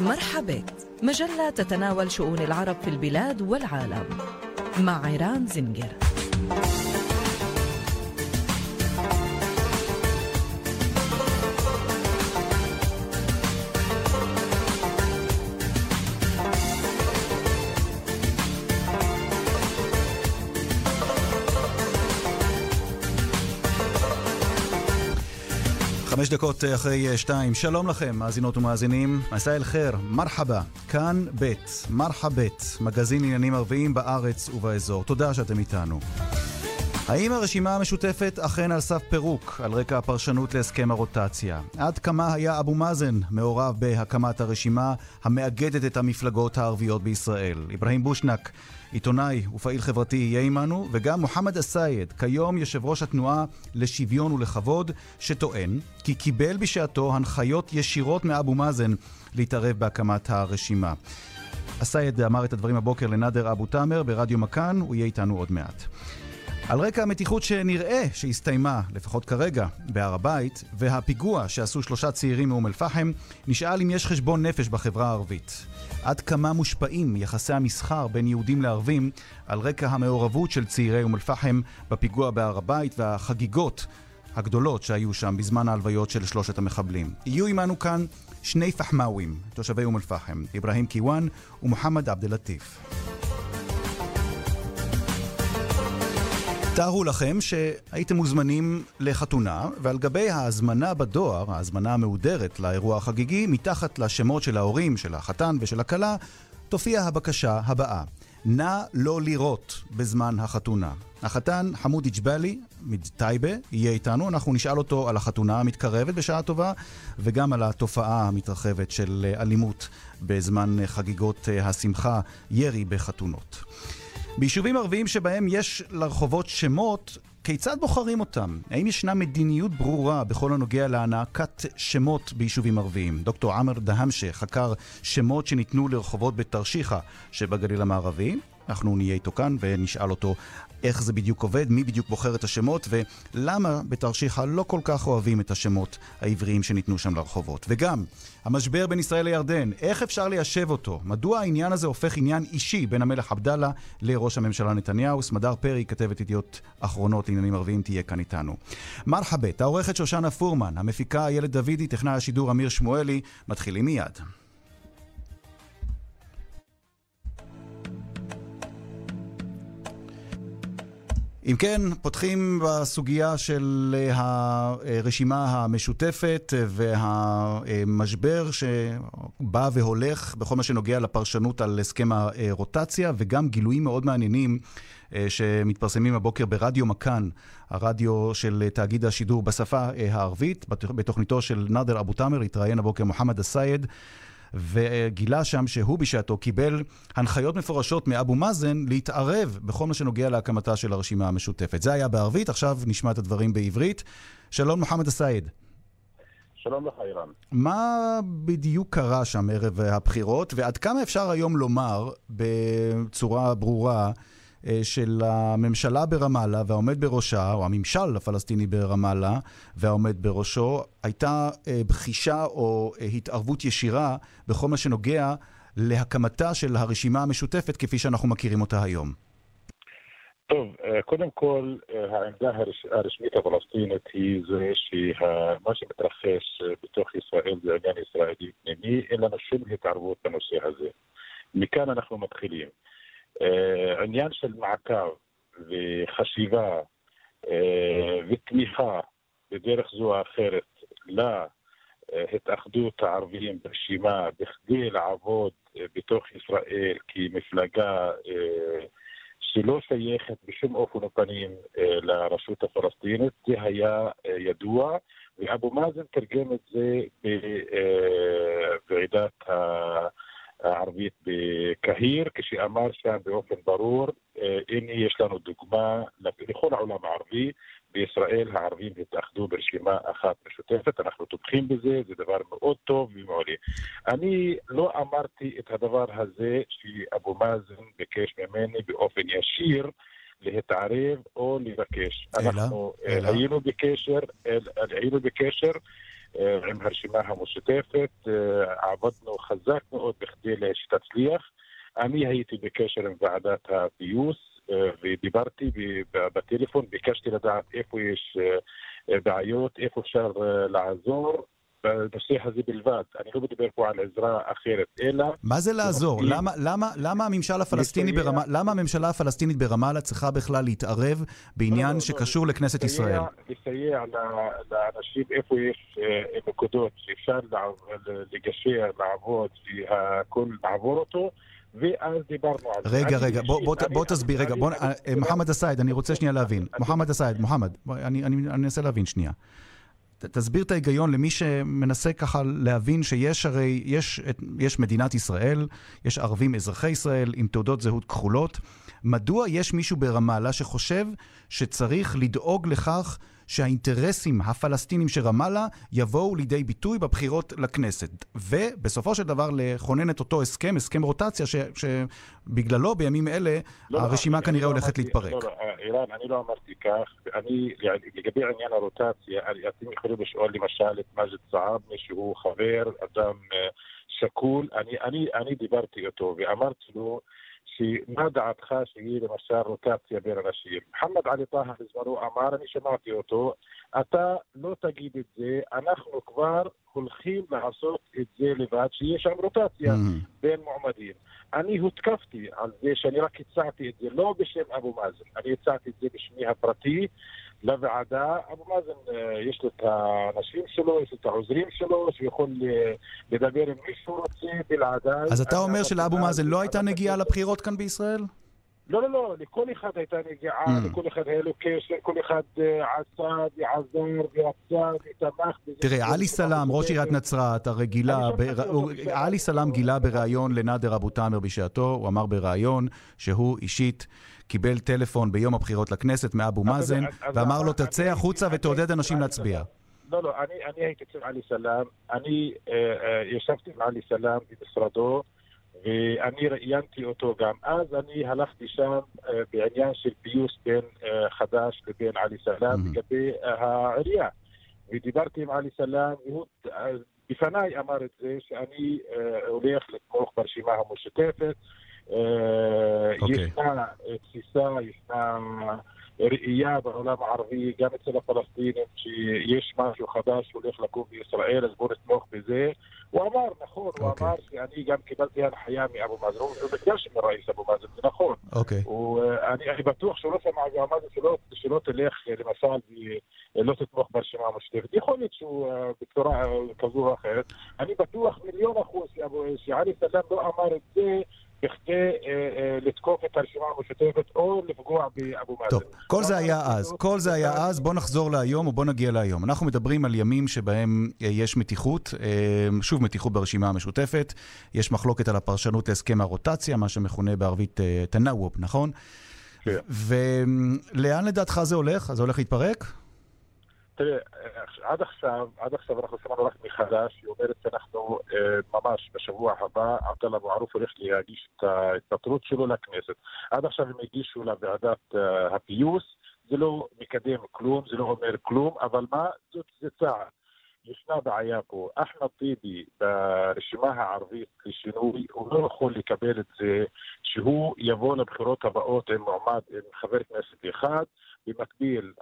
مرحبت مجلة تتناول شؤون العرب في البلاد والعالم مع عيران زنجر. חמש דקות אחרי שתיים, שלום לכם, מאזינות ומאזינים. מסע אל חיר, מרחבה, כאן ב', מרחבת, מגזין עניינים ערביים בארץ ובאזור. תודה שאתם איתנו. האם הרשימה המשותפת אכן על סף פירוק על רקע הפרשנות להסכם הרוטציה? עד כמה היה אבו מאזן מעורב בהקמת הרשימה המאגדת את המפלגות הערביות בישראל? אברהים בושנק, עיתונאי ופעיל חברתי, יהיה עמנו, וגם מוחמד א-סייד, כיום יושב ראש התנועה לשוויון ולכבוד, שטוען כי קיבל בשעתו הנחיות ישירות מאבו מאזן להתערב בהקמת הרשימה. א-סייד אמר את הדברים הבוקר לנאדר אבו תאמר ברדיו מכאן, הוא יהיה איתנו עוד מעט. על רקע המתיחות שנראה שהסתיימה, לפחות כרגע, בהר הבית, והפיגוע שעשו שלושה צעירים מאום אל-פחם, נשאל אם יש חשבון נפש בחברה הערבית. עד כמה מושפעים יחסי המסחר בין יהודים לערבים על רקע המעורבות של צעירי אום אל-פחם בפיגוע בהר הבית והחגיגות הגדולות שהיו שם בזמן ההלוויות של שלושת המחבלים. יהיו עמנו כאן שני פחמאווים, תושבי אום אל-פחם, אברהים קיואן ומוחמד עבד אל-לטיף. תארו לכם שהייתם מוזמנים לחתונה, ועל גבי ההזמנה בדואר, ההזמנה המהודרת לאירוע החגיגי, מתחת לשמות של ההורים, של החתן ושל הכלה, תופיע הבקשה הבאה: נא לא לירות בזמן החתונה. החתן חמודי ג'באלי מטייבה יהיה איתנו, אנחנו נשאל אותו על החתונה המתקרבת בשעה טובה וגם על התופעה המתרחבת של אלימות בזמן חגיגות השמחה, ירי בחתונות. ביישובים ערביים שבהם יש לרחובות שמות, כיצד בוחרים אותם? האם ישנה מדיניות ברורה בכל הנוגע להענקת שמות ביישובים ערביים? דוקטור עמר דהמשה חקר שמות שניתנו לרחובות בתרשיחא שבגליל המערבי. אנחנו נהיה איתו כאן ונשאל אותו איך זה בדיוק עובד, מי בדיוק בוחר את השמות ולמה בתרשיחא לא כל כך אוהבים את השמות העבריים שניתנו שם לרחובות. וגם, המשבר בין ישראל לירדן, איך אפשר ליישב אותו? מדוע העניין הזה הופך עניין אישי בין המלך עבדאללה לראש הממשלה נתניהו? סמדר פרי, כתבת ידיעות אחרונות לעניינים ערביים, תהיה כאן איתנו. מרחבת, העורכת שושנה פורמן, המפיקה איילת דוידי, טכנאי השידור אמיר שמואלי, מתחילים מיד. אם כן, פותחים בסוגיה של הרשימה המשותפת והמשבר שבא והולך בכל מה שנוגע לפרשנות על הסכם הרוטציה, וגם גילויים מאוד מעניינים שמתפרסמים הבוקר ברדיו מכאן, הרדיו של תאגיד השידור בשפה הערבית, בתוכניתו של נאדר אבו תאמר, התראיין הבוקר מוחמד א-סייד. וגילה שם שהוא בשעתו קיבל הנחיות מפורשות מאבו מאזן להתערב בכל מה שנוגע להקמתה של הרשימה המשותפת. זה היה בערבית, עכשיו נשמע את הדברים בעברית. שלום מוחמד א-סייד. שלום לך, אירן. מה בדיוק קרה שם ערב הבחירות, ועד כמה אפשר היום לומר בצורה ברורה של הממשלה ברמאללה והעומד בראשה, או הממשל הפלסטיני ברמאללה והעומד בראשו, הייתה אה, בחישה או אה, התערבות ישירה בכל מה שנוגע להקמתה של הרשימה המשותפת כפי שאנחנו מכירים אותה היום. טוב, קודם כל, העמדה הרשמית הפלסטינית היא זה שמה שמתרחש בתוך ישראל זה עניין ישראלי פנימי, אין לנו שום התערבות בנושא הזה. מכאן אנחנו מתחילים. אה, עניין של מעקב וחשיבה אה, ותמיכה בדרך זו או אחרת להתאחדות הערבים ברשימה בכדי לעבוד אה, בתוך ישראל כמפלגה שלא שייכת בשום אופן ופנים לרשות הפלסטינית, זה היה ידוע, ואבו מאזן תרגם את זה בוועידת ה... הערבית בקהיר, כשאמר שם באופן ברור, אה, הנה יש לנו דוגמה לכל העולם הערבי, בישראל הערבים התאחדו ברשימה אחת משותפת, אנחנו תומכים בזה, זה דבר מאוד טוב ומעולה. אני לא אמרתי את הדבר הזה שאבו מאזן ביקש ממני באופן ישיר להתערב או לבקש. אלא? אנחנו אלא? היינו בקשר, היינו בקשר עם הרשימה המשותפת, עבדנו חזק מאוד בכדי שתצליח. אני הייתי בקשר עם ועדת הפיוס ודיברתי בטלפון, ביקשתי לדעת איפה יש בעיות, איפה אפשר לעזור, בנושא הזה בלבד. אני לא מדבר פה על עזרה אחרת, אלא... מה זה לעזור? למה, למה, למה הממשל הפלסטיני לסייע... ברמה... למה הממשלה הפלסטינית ברמאללה צריכה בכלל להתערב בעניין לא, לא, לא שקשור לא, לכנסת לסייע, ישראל? לסייע לאנשים איפה יש אה, נקודות שאפשר לגשר, לעבוד, שהכל לעבור אותו. ואז דיברנו על זה. רגע, רגע, בוא, בוא, בוא תסביר, רגע, בוא, אה, מוחמד א-סייד, אני רוצה שנייה להבין. מוחמד א-סייד, מוחמד, אני אנסה להבין שנייה. תסביר את ההיגיון למי שמנסה ככה להבין שיש הרי, יש, יש מדינת ישראל, יש ערבים אזרחי ישראל עם תעודות זהות כחולות. מדוע יש מישהו ברמאללה שחושב שצריך לדאוג לכך שהאינטרסים הפלסטינים של רמאללה יבואו לידי ביטוי בבחירות לכנסת. ובסופו של דבר לכונן את אותו הסכם, הסכם רוטציה, ש, שבגללו בימים אלה לא, הרשימה כנראה לא הולכת אמרתי, להתפרק. לא, לא, אירן, אני לא אמרתי כך. אני, לגבי עניין הרוטציה, אתם יכולים לשאול למשל את מג'ד סעבני, שהוא חבר, אדם אה, שקול. אני, אני, אני דיברתי איתו ואמרתי לו, שמה דעתך שיהיה למשל רוטציה בין אנשים? מוחמד עלי טאהא בזמנו אמר, אני שמעתי אותו, אתה לא תגיד את זה, אנחנו כבר הולכים לעשות את זה לבד, שיהיה שם רוטציה mm-hmm. בין מועמדים. אני הותקפתי על זה שאני רק הצעתי את זה, לא בשם אבו מאזן, אני הצעתי את זה בשמי הפרטי לוועדה. אבו מאזן, אה, יש לו את האנשים שלו, יש לו את העוזרים שלו, שיכול אה, לדבר עם מי שהוא רוצה בלעדיי. אז אתה אומר שלאבו מאזן לא הייתה נגיעה לבחירות כאן בישראל? לא, לא, לא, לכל אחד הייתה נגיעה, mm. לכל אחד היה לו קשר, כל אחד עשה ועזר ורצה ותמך. תראה, עלי סלאם, ראש עיריית נצרת, הרי גילה, עלי סלאם גילה בריאיון לנאדר אבו תאמר בשעתו, הוא אמר בריאיון שהוא אישית קיבל טלפון ביום הבחירות לכנסת מאבו מאזן, ואמר לו, תצא החוצה ותעודד אנשים להצביע. לא, לא, אני הייתי אצל עלי סלאם, אני אה, אה, ישבתי עם עלי סלאם במשרדו, ואני ראיינתי אותו גם אז, אני הלכתי שם uh, בעניין של פיוס בין uh, חד"ש לבין עלי סלאם mm-hmm. לגבי uh, העירייה. ודיברתי עם עלי סלאם, והוא בפניי אמר את זה, שאני הולך לתמוך ברשימה המשותפת. Okay. אוקיי. ישנה תפיסה, ישנה ראייה בעולם הערבי, גם אצל הפלסטינים, שיש משהו חדש שהולך לקום בישראל, אז בואו נתמוך בזה. הוא אמר, נכון, okay. הוא אוקיי. אמר שאני גם קיבלתי הנחיה מאבו מאזן, הוא בקשר מראיס אבו מאזן, זה נכון. אוקיי. אה, אני, בטוח שהוא לא שמע אבו מאזן שלא, שלא תלך, אה, למשל, ולא תתמוך ברשימה המשותפת. יכול להיות שהוא אה, בצורה כזו או אחרת. אני בטוח מיליון אחוז שעלי סלאם לא אמר את זה. בכדי אה, אה, לתקוף את הרשימה המשותפת או לפגוע באבו מאזן. טוב, כל זה היה אז. כל זה היה אז. בוא נחזור להיום או בוא נגיע להיום. אנחנו מדברים על ימים שבהם אה, יש מתיחות, שוב מתיחות ברשימה המשותפת. יש מחלוקת על הפרשנות להסכם הרוטציה, מה שמכונה בערבית תנאווב, נכון? כן. ולאן לדעתך זה הולך? זה הולך להתפרק? תראה, עד עכשיו, עד עכשיו אנחנו שמענו רק מחדש, היא אומרת שאנחנו אה, ממש בשבוע הבא, עבדאללה אבו ערוף הולך להגיש את ההתפטרות שלו לכנסת. עד עכשיו הם הגישו לוועדת אה, הפיוס, זה לא מקדם כלום, זה לא אומר כלום, אבל מה? זאת, זה צעד. ישנה בעיה פה. אחמד טיבי ברשימה הערבית לשינוי, הוא לא יכול לקבל את זה שהוא יבוא לבחירות הבאות עם מועמד, עם חבר כנסת אחד, במקביל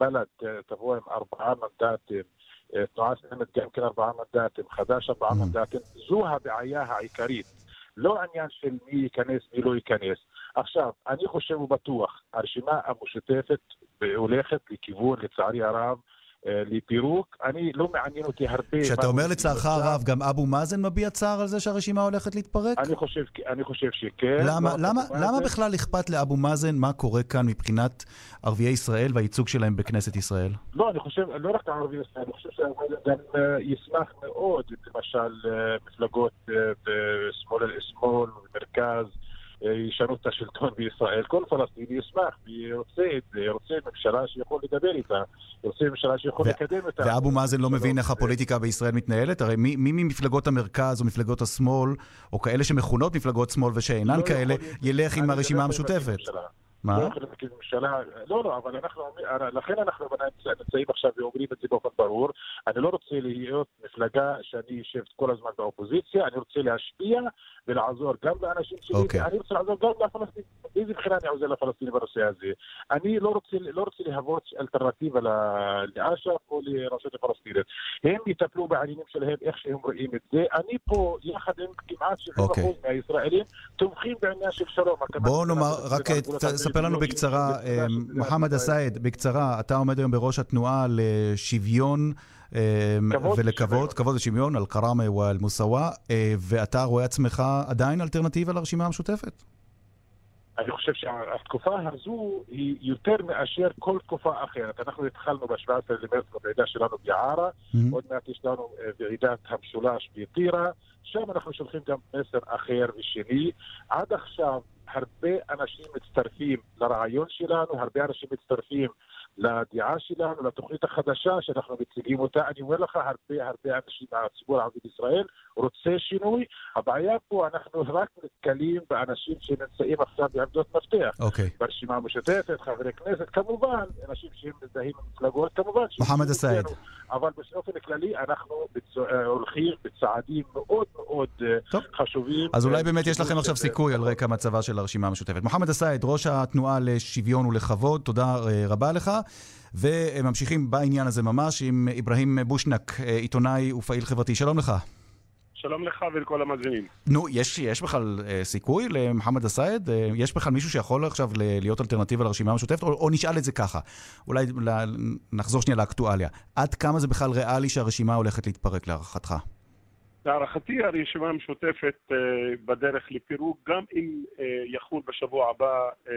בל"ד תבוא עם ארבעה מנדטים, תנועה סלמת גם כן ארבעה מנדטים, חד"ש ארבעה מנדטים, זו הבעיה העיקרית. לא עניין של מי ייכנס, מי לא ייכנס. עכשיו, אני חושב ובטוח, הרשימה המשותפת הולכת לכיוון, לצערי הרב, אה, לפירוק. אני, לא מעניין אותי הרבה... כשאתה אומר לצערך הרב, גם אבו מאזן מביע צער על זה שהרשימה הולכת להתפרק? אני חושב, אני חושב שכן. למה, לא למה, למה בכלל אכפת לאבו מאזן מה קורה כאן מבחינת ערביי ישראל והייצוג שלהם בכנסת ישראל? לא, אני חושב, לא רק ערביי ישראל, אני חושב שאבו מאזן גם אה, ישמח מאוד, למשל, אה, מפלגות בשמאל, שמאל, מרכז. ישנו את השלטון בישראל, כל פלסטיני ישמח וירצה את זה, ירצה ממשלה שיכול לדבר איתה, ירצה ממשלה שיכול לקדם אותה. ואבו מאזן לא מבין איך הפוליטיקה בישראל מתנהלת? הרי מי, מי ממפלגות המרכז או מפלגות השמאל, או כאלה שמכונות מפלגות שמאל ושאינן לא כאלה, ילך עם הרשימה המשותפת? מה? לא יכולים להקים ממשלה, לא, לא, אבל אנחנו, לכן אנחנו נמצאים עכשיו ואומרים את זה באופן ברור. אני לא רוצה להיות מפלגה שאני יושב כל הזמן באופוזיציה, אני רוצה להשפיע ולעזור גם לאנשים שלי, אוקיי. אני רוצה לעזור גם לפלסטינים. באיזה מבחינה אני עוזר לפלסטינים בנושא הזה? אני לא רוצה, לא רוצה להוות אלטרנטיבה לאש"ף או לרשות הפלסטינית. הם יטפלו בעניינים שלהם איך שהם רואים את זה. אני פה, יחד עם כמעט 70% אוקיי. מהישראלים, תומכים בעניין של שלום. בואו נאמר, רק ספר לנו בקצרה, אה, מוחמד. א-סייד, בקצרה, אתה עומד היום בראש התנועה לשוויון אה, כבוד ולכבוד. כבוד ושוויון, אל-כראמה ואל-מוסאווה, אה, ואתה רואה עצמך עדיין אלטרנטיבה לרשימה המשותפת? אני חושב שהתקופה הזו היא יותר מאשר כל תקופה אחרת. אנחנו התחלנו ב-17 למרץ בוועידה שלנו ביערה, מהמם. עוד מעט יש לנו ועידת המשולש בטירה, שם אנחנו שולחים גם מסר אחר ושני. עד עכשיו הרבה אנשים מצטרפים לרעיון שלנו, הרבה אנשים מצטרפים לדעה שלנו, לתוכנית החדשה שאנחנו מציגים אותה. אני אומר לך, הרבה הרבה אנשים מהציבור הערבי בישראל רוצה שינוי. הבעיה פה, אנחנו רק נתקלים באנשים שנמצאים עכשיו בעמדות מפתח. אוקיי. ברשימה המשותפת, חברי כנסת, כמובן, אנשים שהם מזדהים עם מפלגות, כמובן. מוחמד. אצלנו. אבל באופן כללי אנחנו בצ... אה, הולכים בצעדים מאוד מאוד אה, טוב. חשובים. אז אולי אה, באמת יש לכם עכשיו סיכוי על רקע מצבה של הרשימה המשותפת. מוחמד א-סייד, ראש התנועה לשוויון ולכבוד, תודה רבה לך. וממשיכים בעניין הזה ממש עם אברהים בושנק, אה, עיתונאי ופעיל חברתי. שלום לך. שלום לך ולכל המאזינים. נו, יש, יש בכלל אה, סיכוי למוחמד א-סייד? אה, יש בכלל מישהו שיכול עכשיו להיות אלטרנטיבה לרשימה המשותפת? או, או נשאל את זה ככה, אולי ל- נחזור שנייה לאקטואליה. עד כמה זה בכלל ריאלי שהרשימה הולכת להתפרק להערכתך? להערכתי הרשימה המשותפת אה, בדרך לפירוק, גם אם אה, יחול בשבוע הבא אה,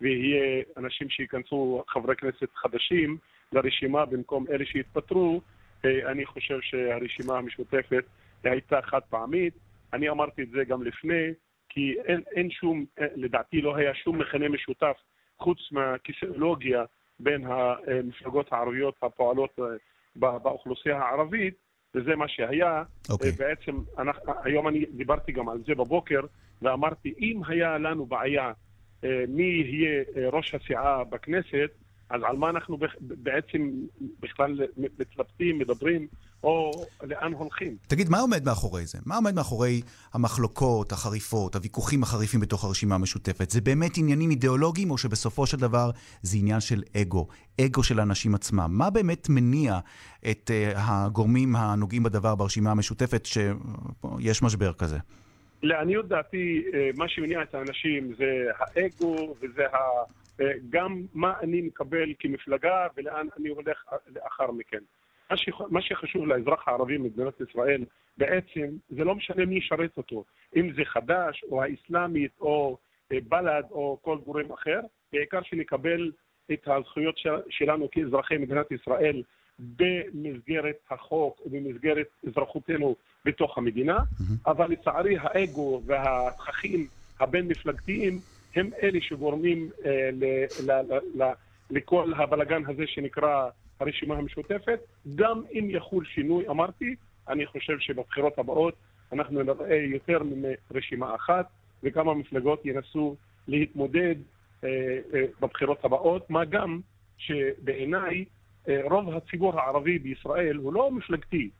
ויהיה אנשים שייכנסו, חברי כנסת חדשים לרשימה במקום אלה שהתפטרו, אה, אני חושב שהרשימה המשותפת הייתה חד פעמית. אני אמרתי את זה גם לפני, כי אין, אין שום, אה, לדעתי לא היה שום מכנה משותף חוץ מהכיסאולוגיה בין המפלגות הערביות הפועלות אה, באוכלוסייה הערבית, וזה מה שהיה. אוקיי. אה, בעצם, אנחנו, היום אני דיברתי גם על זה בבוקר, ואמרתי, אם היה לנו בעיה מי יהיה אה, ראש הסיעה בכנסת, אז על מה אנחנו בעצם בכלל מתלבטים, מדברים, או לאן הולכים? תגיד, מה עומד מאחורי זה? מה עומד מאחורי המחלוקות החריפות, הוויכוחים החריפים בתוך הרשימה המשותפת? זה באמת עניינים אידיאולוגיים, או שבסופו של דבר זה עניין של אגו? אגו של האנשים עצמם. מה באמת מניע את uh, הגורמים הנוגעים בדבר ברשימה המשותפת שיש משבר כזה? לעניות דעתי, אה, מה שמניע את האנשים זה האגו וזה ה... אה, גם מה אני מקבל כמפלגה ולאן אני הולך לאחר מכן. מה, שחשוב לאזרח הערבי במדינת ישראל בעצם זה לא משנה מי ישרת אותו, אם זה חד"ש או האסלאמית או אה, בל"ד או כל גורם אחר, בעיקר שנקבל את הזכויות של... שלנו כאזרחי מדינת ישראל במסגרת החוק ובמסגרת אזרחותנו בתוך המדינה, אבל לצערי האגו והתככים הבין-מפלגתיים הם אלה שגורמים אה, ל, ל, ל, ל, לכל הבלגן הזה שנקרא הרשימה המשותפת. גם אם יחול שינוי, אמרתי, אני חושב שבבחירות הבאות אנחנו נראה יותר מרשימה אחת, וכמה מפלגות ינסו להתמודד אה, אה, בבחירות הבאות, מה גם שבעיניי אה, רוב הציבור הערבי בישראל הוא לא מפלגתי,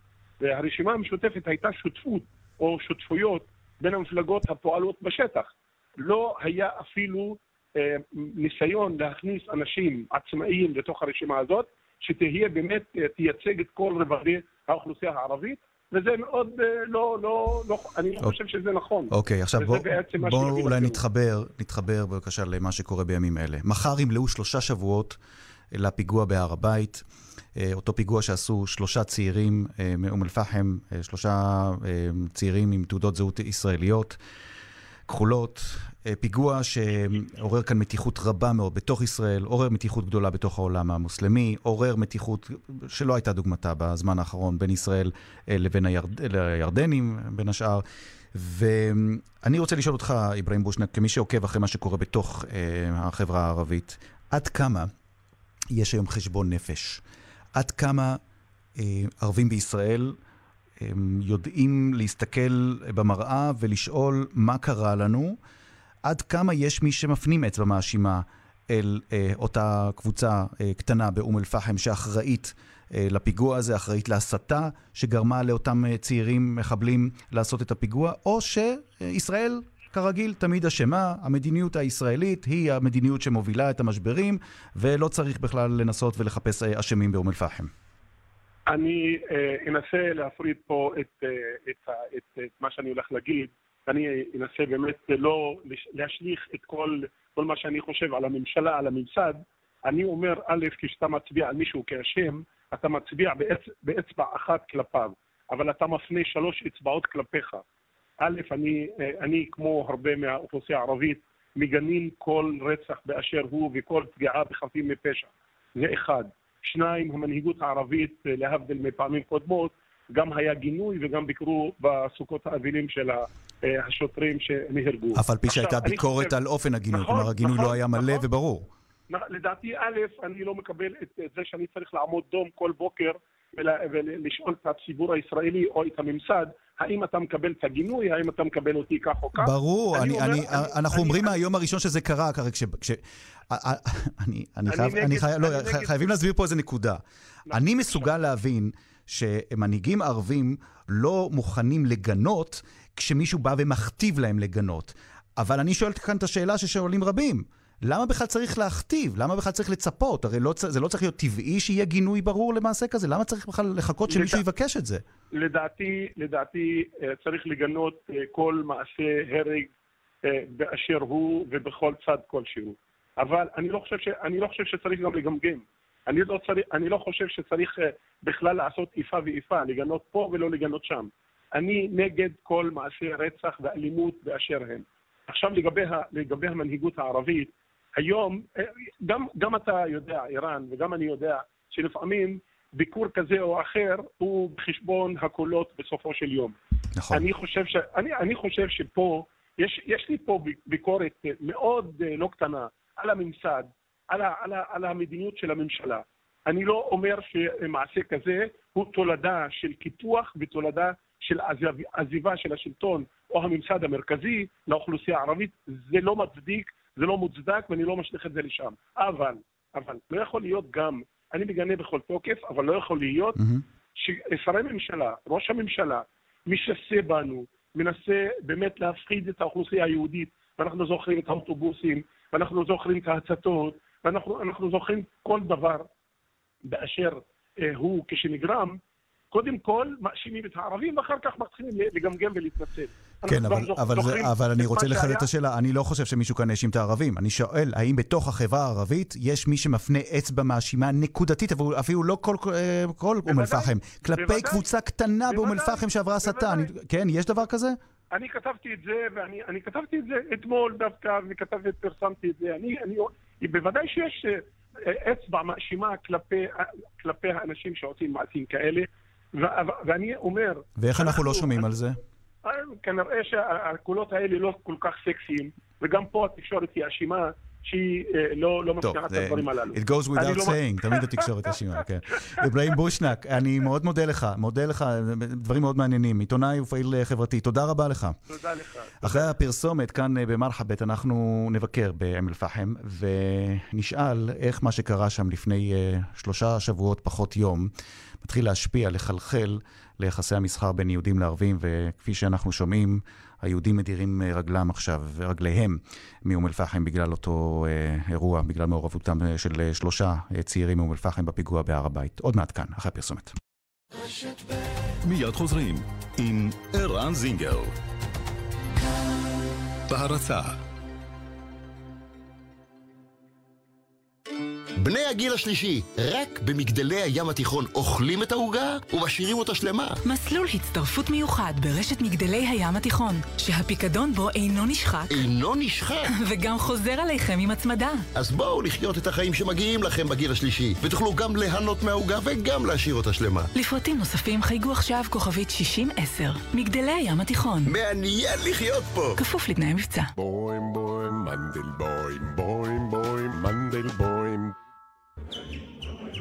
והרשימה המשותפת הייתה שותפות או שותפויות בין המפלגות הפועלות בשטח. לא היה אפילו אה, ניסיון להכניס אנשים עצמאיים לתוך הרשימה הזאת, שתהיה באמת, אה, תייצג את כל רבדי האוכלוסייה הערבית, וזה מאוד אה, לא, לא, לא, אני לא חושב שזה נכון. אוקיי, עכשיו בואו בוא אולי. נתחבר, נתחבר בבקשה למה שקורה בימים אלה. מחר ימלאו שלושה שבועות לפיגוע בהר הבית. אה, אותו פיגוע שעשו שלושה צעירים אה, מאום אל-פחם, אה, שלושה צעירים עם תעודות זהות ישראליות. כחולות, פיגוע שעורר כאן מתיחות רבה מאוד בתוך ישראל, עורר מתיחות גדולה בתוך העולם המוסלמי, עורר מתיחות שלא הייתה דוגמתה בזמן האחרון בין ישראל לבין הירד... הירדנים, בין השאר. ואני רוצה לשאול אותך, אברהים בושנק, כמי שעוקב אחרי מה שקורה בתוך החברה הערבית, עד כמה יש היום חשבון נפש? עד כמה אה, ערבים בישראל הם יודעים להסתכל במראה ולשאול מה קרה לנו, עד כמה יש מי שמפנים אצבע מאשימה אל אה, אותה קבוצה אה, קטנה באום אל-פחם שאחראית אה, לפיגוע הזה, אחראית להסתה שגרמה לאותם אה, צעירים מחבלים לעשות את הפיגוע, או שישראל כרגיל, תמיד אשמה. המדיניות הישראלית היא המדיניות שמובילה את המשברים, ולא צריך בכלל לנסות ולחפש אה, אשמים באום אל-פחם. אני אה, אנסה להפריד פה את, אה, את, את, את מה שאני הולך להגיד. אני אנסה באמת לא להשליך את כל, כל מה שאני חושב על הממשלה, על הממסד. אני אומר, א', כשאתה מצביע על מישהו כאשם, אתה מצביע באצ... באצבע אחת כלפיו, אבל אתה מפנה שלוש אצבעות כלפיך. א', אני, אני כמו הרבה מהאוכלוסייה הערבית, מגנים כל רצח באשר הוא וכל פגיעה בחפים מפשע. זה אחד. שניים, המנהיגות הערבית, להבדיל מפעמים קודמות, גם היה גינוי וגם ביקרו בסוכות האבלים של השוטרים שנהרגו. אף על פי שהייתה ביקורת חושב... על אופן הגינוי, נכון, כלומר הגינוי לא נכון, לא היה מלא נכון. וברור. לדעתי, א', אני לא מקבל את זה שאני צריך לעמוד דום כל בוקר ולשאול את הציבור הישראלי או את הממסד, האם אתה מקבל את הגינוי, האם אתה מקבל אותי כך או כך. ברור, אני, אני, אומר, אני, אני, אנחנו אני, אומרים אני, מהיום הראשון שזה קרה, כרגע, כש... כש אני, אני חייב, אני נגד, חייב, לא, נגד. חייבים להסביר פה איזה נקודה. נכון, אני מסוגל להבין שמנהיגים ערבים לא מוכנים לגנות כשמישהו בא ומכתיב להם לגנות. אבל אני שואל כאן את השאלה ששואלים רבים. למה בכלל צריך להכתיב? למה בכלל צריך לצפות? הרי לא, זה לא צריך להיות טבעי שיהיה גינוי ברור למעשה כזה? למה צריך בכלל לחכות שמישהו לדע... יבקש את זה? לדעתי, לדעתי אה, צריך לגנות אה, כל מעשה הרג אה, באשר הוא ובכל צד כלשהו. אבל אני לא חושב, ש... אני לא חושב שצריך גם לגמגם. אני לא, צריך, אני לא חושב שצריך בכלל לעשות איפה ואיפה, לגנות פה ולא לגנות שם. אני נגד כל מעשי רצח ואלימות באשר הם. עכשיו לגבי, ה, לגבי המנהיגות הערבית, היום, אה, גם, גם אתה יודע, איראן, וגם אני יודע, שלפעמים ביקור כזה או אחר הוא בחשבון הקולות בסופו של יום. נכון. אני חושב, ש, אני, אני חושב שפה, יש, יש לי פה ביקורת מאוד אה, לא קטנה על הממסד, על, ה, על, ה, על המדיניות של הממשלה. אני לא אומר שמעשה כזה הוא תולדה של קיפוח ותולדה של עזיבה של השלטון או הממסד המרכזי לאוכלוסייה הערבית. זה לא מצדיק זה לא מוצדק ואני לא משליך את זה לשם. אבל, אבל, לא יכול להיות גם, אני מגנה בכל תוקף, אבל לא יכול להיות. ששרי ממשלה, ראש הממשלה, משסה בנו, מנסה באמת להפחיד את האוכלוסייה היהודית, ואנחנו זוכרים את האוטובוסים, ואנחנו זוכרים את ההצתות, ואנחנו זוכרים כל דבר באשר אה, הוא כשנגרם, קודם כל מאשימים את הערבים, ואחר כך מתחילים לגמגם ולהתנצל. כן, אבל, אבל, זה, אבל אני רוצה לחדד את השאלה. אני לא חושב שמישהו כאן האשים את הערבים. אני שואל, האם בתוך החברה הערבית יש מי שמפנה אצבע מאשימה נקודתית, אפילו לא כל, כל אום אל-פחם, כלפי בוודאי, קבוצה קטנה באום אל-פחם שעברה הסתה? כן, יש דבר כזה? אני כתבתי את זה, ואני כתבתי את זה אתמול דווקא, וכתבתי, פרסמתי את זה. אני, אני, בוודאי שיש אה, אצבע מאשימה כלפי, כלפי האנשים שעושים מעשים כאלה. ואני אומר... ואיך אנחנו לא שומעים על זה? אה, כנראה שהקולות האלה לא כל כך סקסיים, וגם פה התקשורת היא אשימה. שהיא אה, לא, לא מבטיחה את הדברים הללו. It goes without לא saying, תמיד התקשורת אשימה, כן. אברהים בושנק, אני מאוד מודה לך, מודה לך, דברים מאוד מעניינים. עיתונאי ופעיל אה, חברתי, תודה רבה לך. תודה לך. אחרי הפרסומת, כאן במרחבת, אנחנו נבקר באום אל-פחם, ונשאל איך מה שקרה שם לפני שלושה שבועות פחות יום, מתחיל להשפיע, לחלחל ליחסי המסחר בין יהודים לערבים, וכפי שאנחנו שומעים, היהודים מדירים רגלם עכשיו, רגליהם מאום אל-פחם בגלל אותו אה, אירוע, בגלל מעורבותם אה, של אה, שלושה אה, צעירים מאום אל-פחם בפיגוע בהר הבית. עוד מעט כאן, אחרי הפרסומת. מיד חוזרים עם ערן זינגר. בהרצה בני הגיל השלישי, רק במגדלי הים התיכון אוכלים את העוגה ומשאירים אותה שלמה. מסלול הצטרפות מיוחד ברשת מגדלי הים התיכון, שהפיקדון בו אינו נשחק. אינו נשחק? וגם חוזר עליכם עם הצמדה. אז בואו לחיות את החיים שמגיעים לכם בגיל השלישי, ותוכלו גם ליהנות מהעוגה וגם להשאיר אותה שלמה. לפרטים נוספים חייגו עכשיו כוכבית 6010. מגדלי הים התיכון. מעניין לחיות פה! כפוף לתנאי מבצע. בוים בוים מנדל בוים בוים בוים מנדל בוים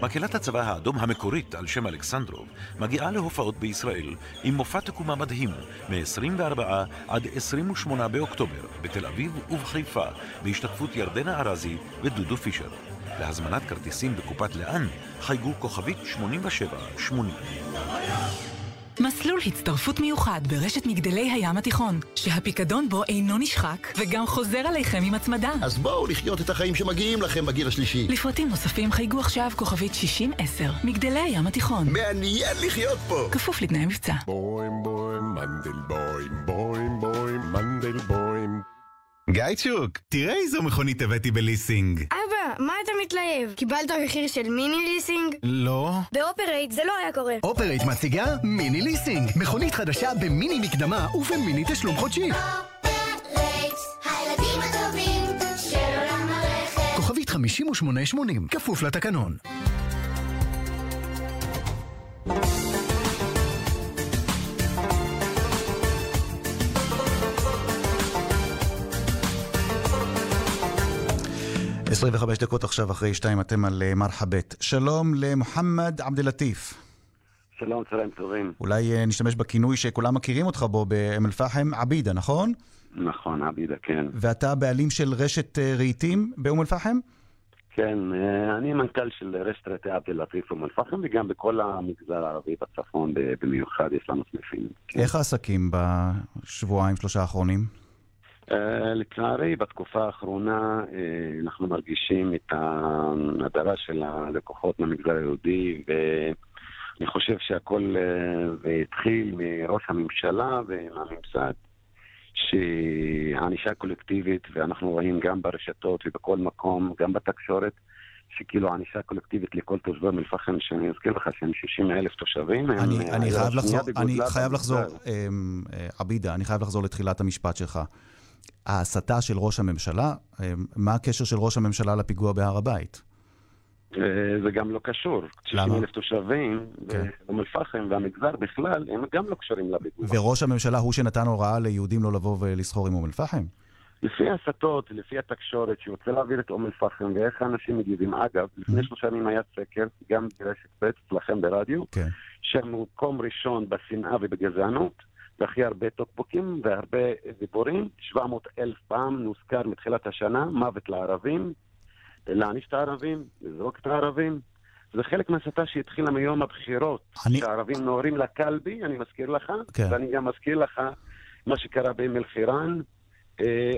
מקהלת הצבא האדום המקורית על שם אלכסנדרוב מגיעה להופעות בישראל עם מופע תקומה מדהים מ-24 עד 28 באוקטובר בתל אביב ובחיפה בהשתתפות ירדנה ארזי ודודו פישר. להזמנת כרטיסים בקופת לאן חייגו כוכבית 8780. מסלול הצטרפות מיוחד ברשת מגדלי הים התיכון, שהפיקדון בו אינו נשחק וגם חוזר עליכם עם הצמדה. אז בואו לחיות את החיים שמגיעים לכם בגיל השלישי. לפרטים נוספים חייגו עכשיו כוכבית 6010, מגדלי הים התיכון. מעניין לחיות פה! כפוף לתנאי מבצע. בוים בוים מנדל בוים בוים בוים מנדל בוים גייצ'וק, תראה איזו מכונית הבאתי בליסינג. מה אתה מתלהב? קיבלת מחיר של מיני ליסינג? לא. באופרייט זה לא היה קורה. אופרייט מציגה מיני ליסינג. מכונית חדשה במיני מקדמה ובמיני תשלום חודשי. אופרייט, הילדים הטובים של עולם הרכב. כוכבית 5880, כפוף לתקנון. עשרים וחמש דקות עכשיו אחרי שתיים אתם על אה, מרחבת. שלום למוחמד עבד אל-לטיף. שלום, צהריים טובים. אולי אה, נשתמש בכינוי שכולם מכירים אותך בו באום אל-פחם, עבידה, נכון? נכון, עבידה, כן. ואתה בעלים של רשת אה, רהיטים באום אל-פחם? כן, אני מנכ"ל של רשת רהיטי עבד אל-לטיף אום אל-פחם, וגם בכל המגזר הערבי בצפון במיוחד יש לנו סניפים. כן. איך העסקים בשבועיים, שלושה האחרונים? Uh, לצערי, בתקופה האחרונה uh, אנחנו מרגישים את ההדרה של הלקוחות מהמגזר היהודי, ואני חושב שהכל uh, התחיל מראש הממשלה ומהממסד, שענישה קולקטיבית, ואנחנו רואים גם ברשתות ובכל מקום, גם בתקשורת, שכאילו ענישה קולקטיבית לכל תושבי אום אל-פחם, שאני אזכיר לך שהם 60 אלף תושבים. אני, אני חייב לחזור, אני חייב לחזור, עבידה, אני חייב לחזור לתחילת המשפט שלך. ההסתה של ראש הממשלה, מה הקשר של ראש הממשלה לפיגוע בהר הבית? זה גם לא קשור. למה? 90 אלף תושבים באום אל-פחם והמגזר בכלל, הם גם לא קשורים לפיגוע. וראש הממשלה הוא שנתן הוראה ליהודים לא לבוא ולסחור עם אום אל-פחם? לפי ההסתות, לפי התקשורת, שרוצה להעביר את אום אל-פחם ואיך האנשים מגיבים. אגב, לפני שלושה ימים היה סקר, גם ברשת ב' אצלכם ברדיו, כן. שמקום ראשון בשנאה ובגזענות. והכי הרבה טוקבוקים והרבה דיבורים. 700 אלף פעם נוזכר מתחילת השנה, מוות לערבים, להעניש את הערבים, לזרוק את הערבים. זה חלק מהסתה שהתחילה מיום הבחירות. אני... שהערבים נוהרים לקלבי, אני מזכיר לך, כן. ואני גם מזכיר לך מה שקרה באום אל-חיראן,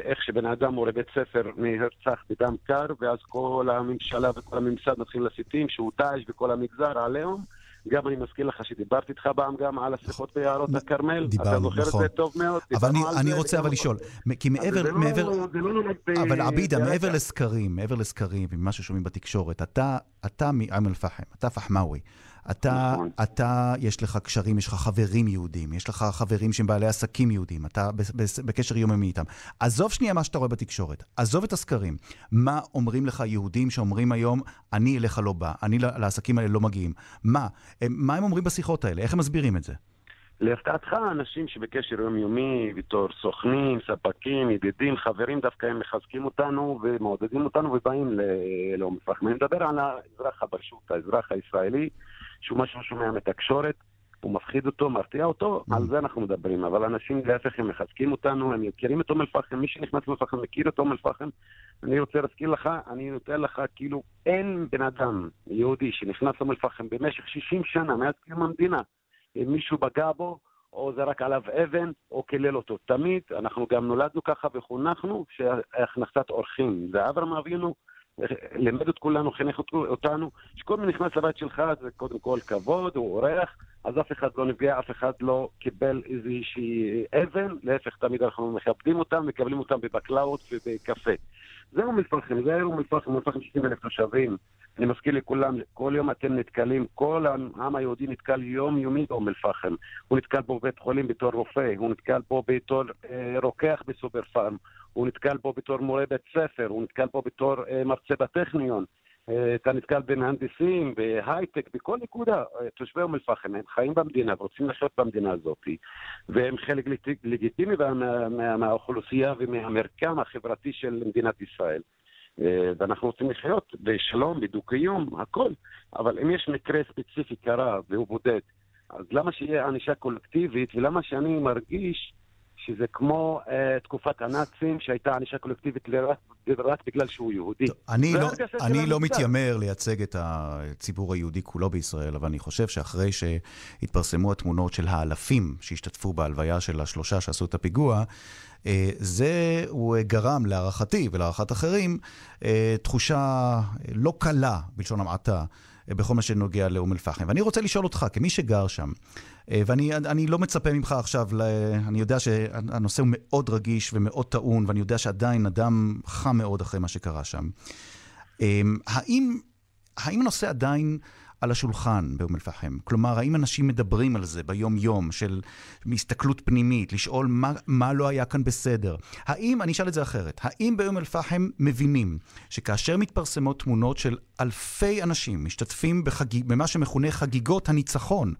איך שבן אדם מורה בית ספר נרצח בדם קר, ואז כל הממשלה וכל הממסד מתחילים לסיתים שהוא דאעש וכל המגזר עליהום. גם אני מזכיר לך שדיברתי איתך פעם גם על השיחות ביערות הכרמל. דיברנו, אתה זוכר נכון. את זה טוב מאוד. אבל אני, אני רוצה אבל לשאול, כי מעבר, זה לא- מעבר, זה לא אבל עבידה. מעבר לסקרים, מעבר לסקרים ומה ששומעים בתקשורת, אתה, אתה מאום אל-פחם, אתה פחמאווי. אתה, נכון. אתה, יש לך קשרים, יש לך חברים יהודים, יש לך חברים שהם בעלי עסקים יהודים, אתה בקשר יומיומי איתם. עזוב שנייה מה שאתה רואה בתקשורת, עזוב את הסקרים. מה אומרים לך יהודים שאומרים היום, אני אליך לא בא, אני לעסקים האלה לא מגיעים? מה? הם- מה הם אומרים בשיחות האלה? איך הם מסבירים את זה? להפתעתך, אנשים שבקשר יומיומי, בתור סוכנים, ספקים, ידידים, חברים, דווקא הם מחזקים אותנו ומעודדים אותנו ובאים לאום אל-פחם. אני מדבר על האזרח הפשוט, האזרח הישראלי, שהוא מה שהוא שומע מתקשורת, הוא מפחיד אותו, מרתיע אותו, על זה אנחנו מדברים. אבל אנשים להפך, הם מחזקים אותנו, הם מכירים את אום אל-פחם, מי שנכנס לאום אל-פחם מכיר את אום אל-פחם. אני רוצה להזכיר לך, אני נותן לך, כאילו, אין בן אדם יהודי שנכנס לאום אל-פחם במשך 60 שנה, מאז קיום המדינה, אם מישהו פגע בו, או זרק עליו אבן, או קילל אותו. תמיד, אנחנו גם נולדנו ככה וחונכנו, שהכנסת אורחים. זה אברהם אבינו, לימד את כולנו, חינך אותנו, שכל מי נכנס לבית שלך זה קודם כל כבוד, הוא אורח, אז אף אחד לא נפגע, אף אחד לא קיבל איזושהי אבן, להפך, תמיד אנחנו מכבדים אותם, מקבלים אותם בבקלאות ובקפה. זה אום אל-פחם, זה אום אל-פחם, אום אל-פחם 60 אלף תושבים. אני מזכיר לכולם, כל יום אתם נתקלים, כל העם היהודי נתקל יום-יומי באום אל-פחם. הוא נתקל בו בבית חולים בתור רופא, הוא נתקל בו בתור אה, רוקח בסופר פארם, הוא נתקל בו בתור מורה בית ספר, הוא נתקל בו בתור אה, מרצה בטכניון. אתה נתקל במהנדסים, בהייטק, בכל נקודה. תושבי אום אל-פחם, הם חיים במדינה ורוצים לחיות במדינה הזאת, והם חלק לג- לגיטימי מה- מה- מהאוכלוסייה ומהמרקם החברתי של מדינת ישראל. אה, ואנחנו רוצים לחיות בשלום, בדו-קיום, הכל. אבל אם יש מקרה ספציפי קרה והוא בודד, אז למה שיהיה ענישה קולקטיבית, ולמה שאני מרגיש שזה כמו אה, תקופת הנאצים, שהייתה ענישה קולקטיבית רק, בגלל שהוא יהודי. אני זה לא, אני לא. מתיימר לייצג את הציבור היהודי כולו בישראל, אבל אני חושב שאחרי שהתפרסמו התמונות של האלפים שהשתתפו בהלוויה של השלושה שעשו את הפיגוע, אה, זה הוא גרם להערכתי ולהערכת אחרים אה, תחושה לא קלה, בלשון המעטה. בכל מה שנוגע לאום אל-פחם. ואני רוצה לשאול אותך, כמי שגר שם, אה, ואני אני לא מצפה ממך עכשיו, ל... אני יודע שהנושא הוא מאוד רגיש ומאוד טעון, ואני יודע שעדיין אדם חם מאוד אחרי מה שקרה שם. אה, האם, האם הנושא עדיין על השולחן באום אל-פחם? כלומר, האם אנשים מדברים על זה ביום-יום, של הסתכלות פנימית, לשאול מה, מה לא היה כאן בסדר? האם, אני אשאל את זה אחרת, האם באום אל-פחם מבינים שכאשר מתפרסמות תמונות של אלפי אנשים משתתפים בחגיג, במה שמכונה חגיגות הניצחון,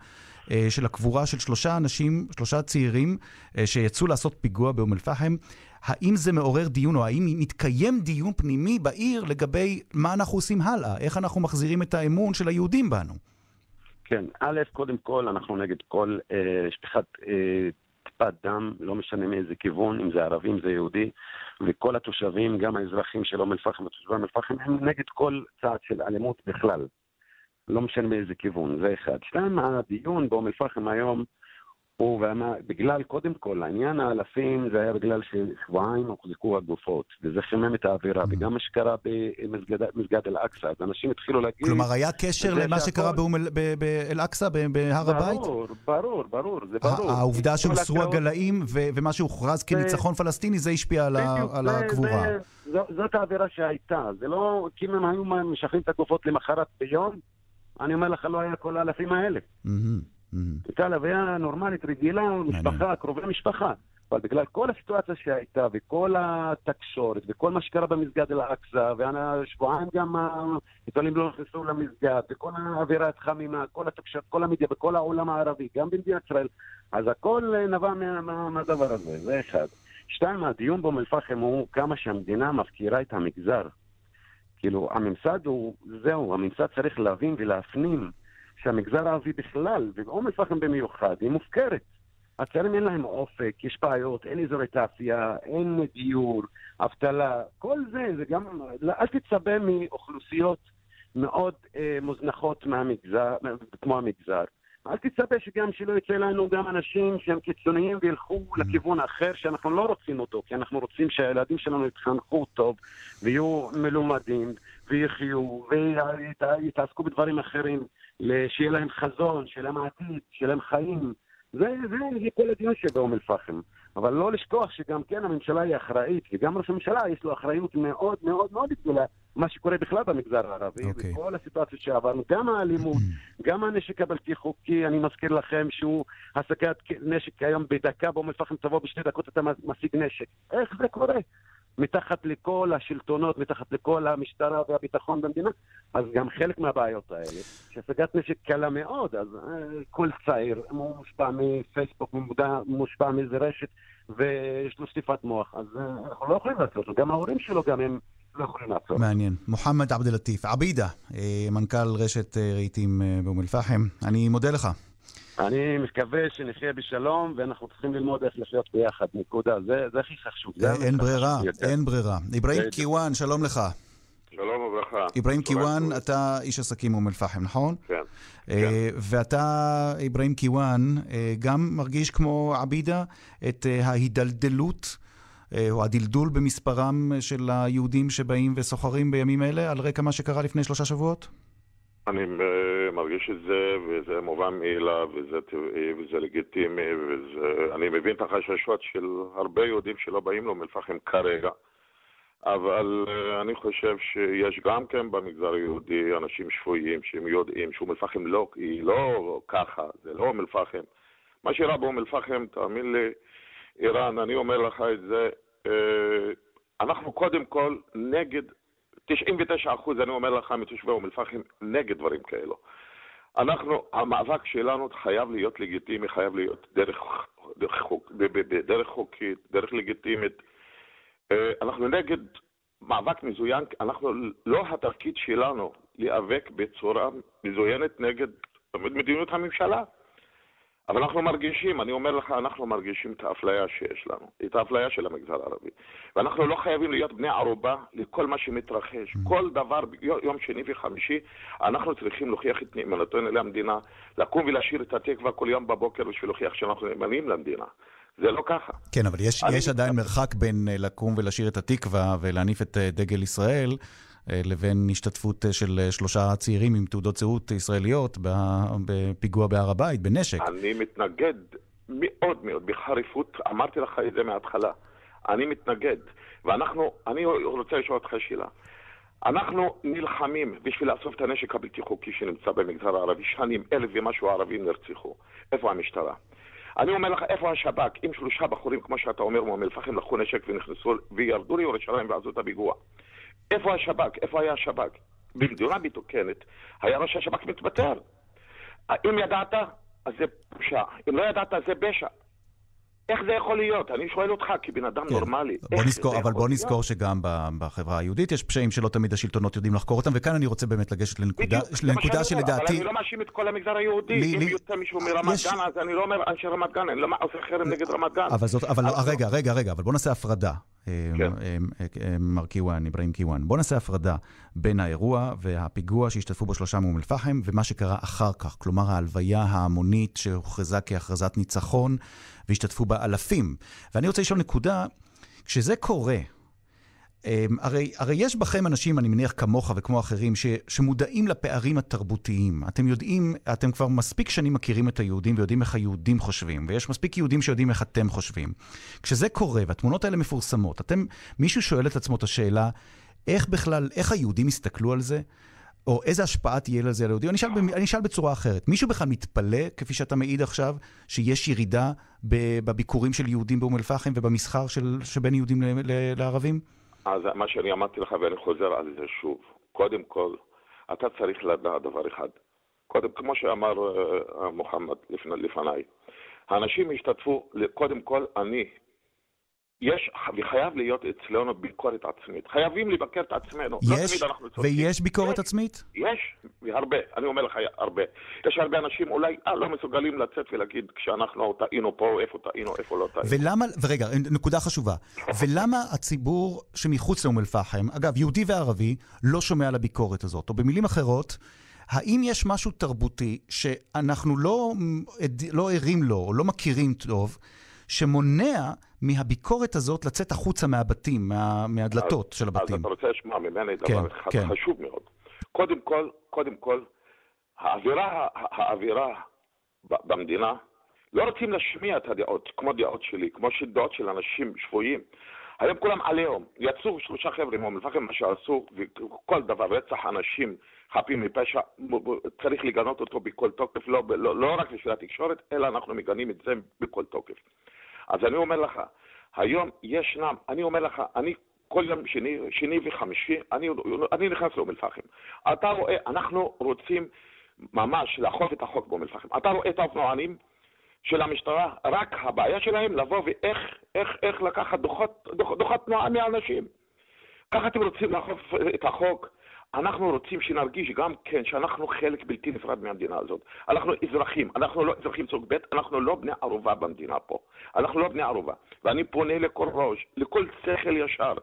אה, של הקבורה של שלושה אנשים, שלושה צעירים אה, שיצאו לעשות פיגוע באום אל-פחם, האם זה מעורר דיון, או האם מתקיים דיון פנימי בעיר לגבי מה אנחנו עושים הלאה? איך אנחנו מחזירים את האמון של היהודים בנו? כן, א', קודם כל, אנחנו נגד כל אה, שפיכת אה, טיפת דם, לא משנה מאיזה כיוון, אם זה ערבי, אם זה יהודי, וכל התושבים, גם האזרחים של אום אל-פחם ותושבי אום אל-פחם, הם נגד כל צעד של אלימות בכלל. לא משנה מאיזה כיוון, זה אחד. שתיים, הדיון באום אל-פחם היום הוא, ומה, בגלל, קודם כל, העניין האלפים זה היה בגלל ששבועיים הוחזקו הגופות, וזה חימם את האווירה, וגם מה שקרה במסגד אל-אקצא, אז אנשים התחילו להגיד... כלומר, היה קשר למה שקרה באל-אקצא, ב- בהר הבית? ברור, ברור, ברור, זה ברור. העובדה שהוסרו הגלאים ו- ומה שהוכרז כניצחון פלסטיני, זה השפיע על ה- על הקבורה. זאת האווירה שהייתה. זה לא, כי אם הם היו משחררים את הגופות למחרת ביום, אני אומר לך, לא היה כל האלפים האלה. מהמם. הייתה הלוויה נורמלית, רגילה, משפחה, קרובי משפחה. אבל בגלל כל הסיטואציה שהייתה, וכל התקשורת, וכל מה שקרה במסגד אל-אקצא, והשבועיים גם העיתונים לא נכנסו למסגד, וכל האווירה התחמימה, כל התקשורת, כל המדיה, בכל העולם הערבי, גם במדינת ישראל, אז הכל נבע מה- מה- מהדבר הזה, זה אחד. שתיים, הדיון באום אל-פחם הוא כמה שהמדינה מפקירה את המגזר. כאילו, הממסד הוא, זהו, הממסד צריך להבין ולהפנים שהמגזר הערבי בכלל, ואום אל-פחם במיוחד, היא מופקרת. הצעירים אין להם אופק, יש בעיות, אין אזורי תעשייה, אין דיור, אבטלה, כל זה, זה גם, לא, אל תצפה מאוכלוסיות מאוד אה, מוזנחות מהמגזר, כמו המגזר. אל תצפה שגם שלא יצא לנו גם אנשים שהם קיצוניים וילכו לכיוון אחר שאנחנו לא רוצים אותו, כי אנחנו רוצים שהילדים שלנו יתחנכו טוב ויהיו מלומדים ויחיו ויתעסקו בדברים אחרים, שיהיה להם חזון, שיהיה להם עתיד, שיהיה להם חיים. זה, זה, זה כל הדיון שבאום אל-פחם. אבל לא לשכוח שגם כן הממשלה היא אחראית, וגם ראש הממשלה יש לו אחריות מאוד מאוד מאוד גדולה, מה שקורה בכלל במגזר הערבי, okay. וכל הסיטואציות שעברנו, גם האלימות, גם הנשק הבלתי חוקי, אני מזכיר לכם שהוא הסקת נשק היום בדקה, באום אל-פחם תבוא בשתי דקות אתה משיג נשק. איך זה קורה? מתחת לכל השלטונות, מתחת לכל המשטרה והביטחון במדינה, אז גם חלק מהבעיות האלה, שהשגת נשק קלה מאוד, אז אה, כל צעיר מושפע מפייסבוק, מושפע מאיזה רשת, ויש לו שטיפת מוח, אז אה, אנחנו לא יכולים לעשות לו, גם ההורים שלו גם הם לא. מעניין. מוחמד עבד אל-לטיף, עבידה, אה, מנכ"ל רשת רהיטים באום אל-פחם, אני מודה לך. אני מקווה שנחיה בשלום, ואנחנו צריכים ללמוד איך לחיות ביחד, נקודה. זה, זה הכי חשוב. זה אין ברירה. אין ברירה. אברהים. קיוואן, שלום לך. שלום וברכה. אברהים קיוואן. אתה איש עסקים מאום אל-פחם, נכון? כן. אה, ואתה, אברהים קיוואן, אה, גם מרגיש כמו עבידה את אה, ההידלדלות או הדלדול במספרם של היהודים שבאים וסוחרים בימים אלה, על רקע מה שקרה לפני שלושה שבועות? אני מרגיש את זה, וזה מובן מאליו, וזה טבעי, וזה לגיטימי, ואני מבין את החששות של הרבה יהודים שלא באים לאום אל-פחם כרגע. אבל אה, אני חושב שיש גם כן במגזר היהודי אנשים שפויים שהם יודעים שאום אל-פחם לא, היא לא ככה, זה לא אום אל-פחם. מה שאירע באום אל-פחם, תאמין לי, איראן, אני אומר לך את זה, אה, אנחנו קודם כל נגד 99 אחוז, אני אומר לך, מתושבי אום אל-פחם, נגד דברים כאלו. אנחנו, המאבק שלנו חייב להיות לגיטימי, חייב להיות דרך, דרך, חוק, בדרך חוקית, דרך לגיטימית. אה, אנחנו נגד מאבק מזוין, אנחנו, לא התפקיד שלנו להיאבק בצורה מזוינת נגד מדיניות הממשלה. אבל אנחנו מרגישים, אני אומר לך, אנחנו מרגישים את האפליה שיש לנו, את האפליה של המגזר הערבי. ואנחנו לא חייבים להיות בני ערובה לכל מה שמתרחש. כל דבר, יום שני וחמישי, אנחנו צריכים להוכיח את נאמנותנו למדינה, לקום ולשיר את התקווה כל יום בבוקר בשביל להוכיח שאנחנו נאמנים למדינה. זה לא ככה. כן, אבל יש, יש עדיין מרחק בין אה, לקום ולשיר את התקווה ולהניף את אה, דגל ישראל, לבין השתתפות אה, של אה, שלושה צעירים עם תעודות זהות ישראליות בפיגוע בהר הבית, בנשק. אני מתנגד מאוד מאוד, בחריפות, אמרתי לך את זה מההתחלה. אני מתנגד. ואנחנו, אני רוצה לשאול אותך שאלה. אנחנו נלחמים בשביל לאסוף את הנשק הבלתי חוקי שנמצא במגזר הערבי. שנים, אלף ומשהו ערבים נרצחו. איפה המשטרה? אני אומר לך, איפה השב"כ? אם שלושה בחורים, כמו שאתה אומר, מאום אל-פחם, לקחו נשק ונכנסו וירדו לירושלים ועשו את הפיגוע. איפה השב"כ? איפה היה השב"כ? במדינה מתוקנת היה ראש השב"כ מתפטר. אם ידעת, אז זה פושע. אם לא ידעת, זה פשע. איך זה יכול להיות? אני שואל אותך, כבן אדם נורמלי. בוא נזכור, אבל בוא? נזכור שגם בחברה היהודית יש פשעים שלא תמיד השלטונות יודעים לחקור אותם, וכאן אני רוצה באמת לגשת לנקודה, בדיוק, לנקודה אומר, אבל שלדעתי... אני לא מאשים את כל המגזר היהודי. לי- אם לי- יוצא מישהו מרמת יש- גן, אז אני לא אומר אנשי רמת גן, אני לא עושה חרם נגד רמת גן. אבל זאת, אבל רגע, רגע, רגע, אבל בוא נעשה הפרדה. כן. אה, אה, אה, מר קיוואן, אברהים קיוואן. בוא נעשה הפרדה בין האירוע והפיגוע שהשתתפו בו שלושה מאום אל-פחם, ומה שקרה אחר כך, כלומר ההלוויה ההמונית שהוכרזה כהכרזת ניצחון, והשתתפו בה אלפים. ואני רוצה לשאול נקודה, כשזה קורה, אמ, הרי, הרי יש בכם אנשים, אני מניח כמוך וכמו אחרים, ש, שמודעים לפערים התרבותיים. אתם יודעים, אתם כבר מספיק שנים מכירים את היהודים ויודעים איך היהודים חושבים, ויש מספיק יהודים שיודעים איך אתם חושבים. כשזה קורה והתמונות האלה מפורסמות, אתם, מישהו שואל את עצמו את השאלה, איך בכלל, איך היהודים יסתכלו על זה? או איזה השפעה תהיה לזה על היהודים? אני אשאל, אני אשאל בצורה אחרת. מישהו בכלל מתפלא, כפי שאתה מעיד עכשיו, שיש ירידה בביקורים של יהודים באום אל-פחם ובמסחר של, שבין יהודים ל- ל- לערבים? אז מה שאני אמרתי לך, ואני חוזר על זה שוב, קודם כל, אתה צריך לדעת דבר אחד. קודם, כמו שאמר אה, מוחמד לפני, לפניי, האנשים השתתפו, קודם כל, אני, יש, וחייב להיות אצלנו ביקורת עצמית. חייבים לבקר את עצמנו. לא יש, תמיד אנחנו צודקים. ויש ביקורת עצמית? יש, והרבה, אני אומר לך הרבה. יש הרבה אנשים אולי אה, לא מסוגלים לצאת ולהגיד כשאנחנו טעינו פה, איפה טעינו, איפה לא טעינו. ולמה, ורגע, נקודה חשובה, ולמה הציבור שמחוץ לאום אל-פחם, אגב, יהודי וערבי, לא שומע על הביקורת הזאת? או במילים אחרות, האם יש משהו תרבותי שאנחנו לא, לא ערים לו, או לא מכירים טוב, שמונע מהביקורת הזאת לצאת החוצה מהבתים, מה, מהדלתות של הבתים? אז אתה רוצה לשמוע ממני כן, דבר אחד כן. חשוב מאוד. קודם כל, קודם כל, האווירה, האווירה במדינה, לא רוצים להשמיע את הדעות, כמו דעות שלי, כמו דעות של אנשים שפויים. היום כולם עליהום. יצאו שלושה חבר'ה מאום אל-פחם, מה שעשו, וכל דבר, רצח אנשים חפים מפשע, צריך לגנות אותו בכל תוקף, לא, לא, לא רק בשביל התקשורת, אלא אנחנו מגנים את זה בכל תוקף. אז אני אומר לך, היום ישנם, אני אומר לך, אני כל יום שני, שני וחמישי, אני, אני נכנס לאום אל-פחם. אתה רואה, אנחנו רוצים ממש לאכוף את החוק באום אל-פחם. אתה רואה את האופנוענים של המשטרה, רק הבעיה שלהם לבוא ואיך איך, איך לקחת דוחות, דוח, דוחות תנועה מהאנשים. ככה אתם רוצים לאכוף את החוק? אנחנו רוצים שנרגיש גם כן שאנחנו חלק בלתי נפרד מהמדינה הזאת. אנחנו אזרחים, אנחנו לא אזרחים סוג ב', אנחנו לא בני ערובה במדינה פה. אנחנו לא בני ערובה. ואני פונה לכל ראש, לכל שכל ישר.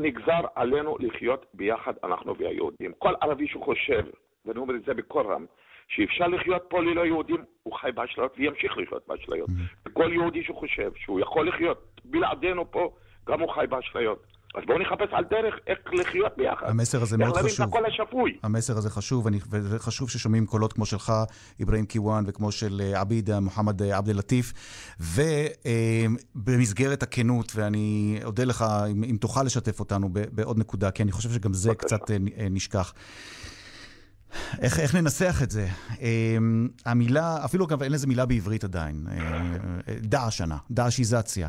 נגזר עלינו לחיות ביחד, אנחנו והיהודים. כל ערבי שחושב, ואני אומר את זה בקול רם, שאפשר לחיות פה ללא יהודים, הוא חי באשליות וימשיך לחיות באשליות. וכל יהודי שחושב שהוא יכול לחיות בלעדינו פה, גם הוא חי באשליות. אז בואו נחפש על דרך איך לחיות ביחד. המסר הזה מאוד איך להבין חשוב. את הקול השפוי. המסר הזה חשוב, ואני- וחשוב ששומעים קולות כמו שלך, אברהים קיוואן, וכמו של אה, עביד אה, מוחמד אה, עבד אל-לטיף. ובמסגרת הכנות, ואני אודה לך אם, אם תוכל לשתף אותנו בעוד נקודה, כי אני חושב שגם זה קצת נ- אה, נשכח. איך, איך ננסח את זה? אה, המילה, אפילו גם אין לזה מילה בעברית עדיין, אה, דאעשנה, דאעשיזציה.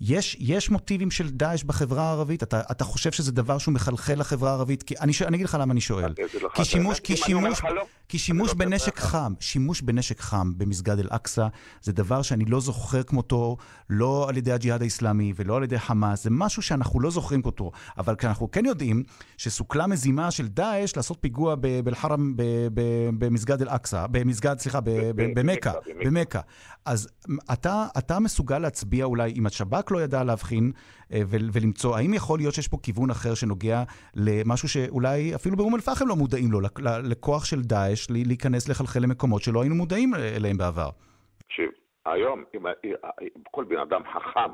יש, יש מוטיבים של דאעש בחברה הערבית? אתה, אתה חושב שזה דבר שהוא מחלחל לחברה הערבית? כי אני, אני אגיד לך למה אני שואל. כי שימוש, כי שימוש, לא, כי שימוש בנשק חם, שימוש בנשק חם במסגד אל-אקצא, זה דבר שאני לא זוכר כמותו, לא על ידי הג'יהאד האיסלאמי ולא על ידי חמאס, זה משהו שאנחנו לא זוכרים אותו. אבל אנחנו כן יודעים שסוכלה מזימה של דאעש לעשות פיגוע באל-חרם, במסגד אל-אקצא, במסגד, סליחה, במכה, במכה. אז אתה, אתה מסוגל להצביע אולי, אם השב"כ לא ידע להבחין ולמצוא, האם יכול להיות שיש פה כיוון אחר שנוגע למשהו שאולי אפילו באום אל-פחם לא מודעים לו, לכוח של דאעש להיכנס לחלחל למקומות שלא היינו מודעים אליהם בעבר? תקשיב, היום אם ה- כל בן אדם חכם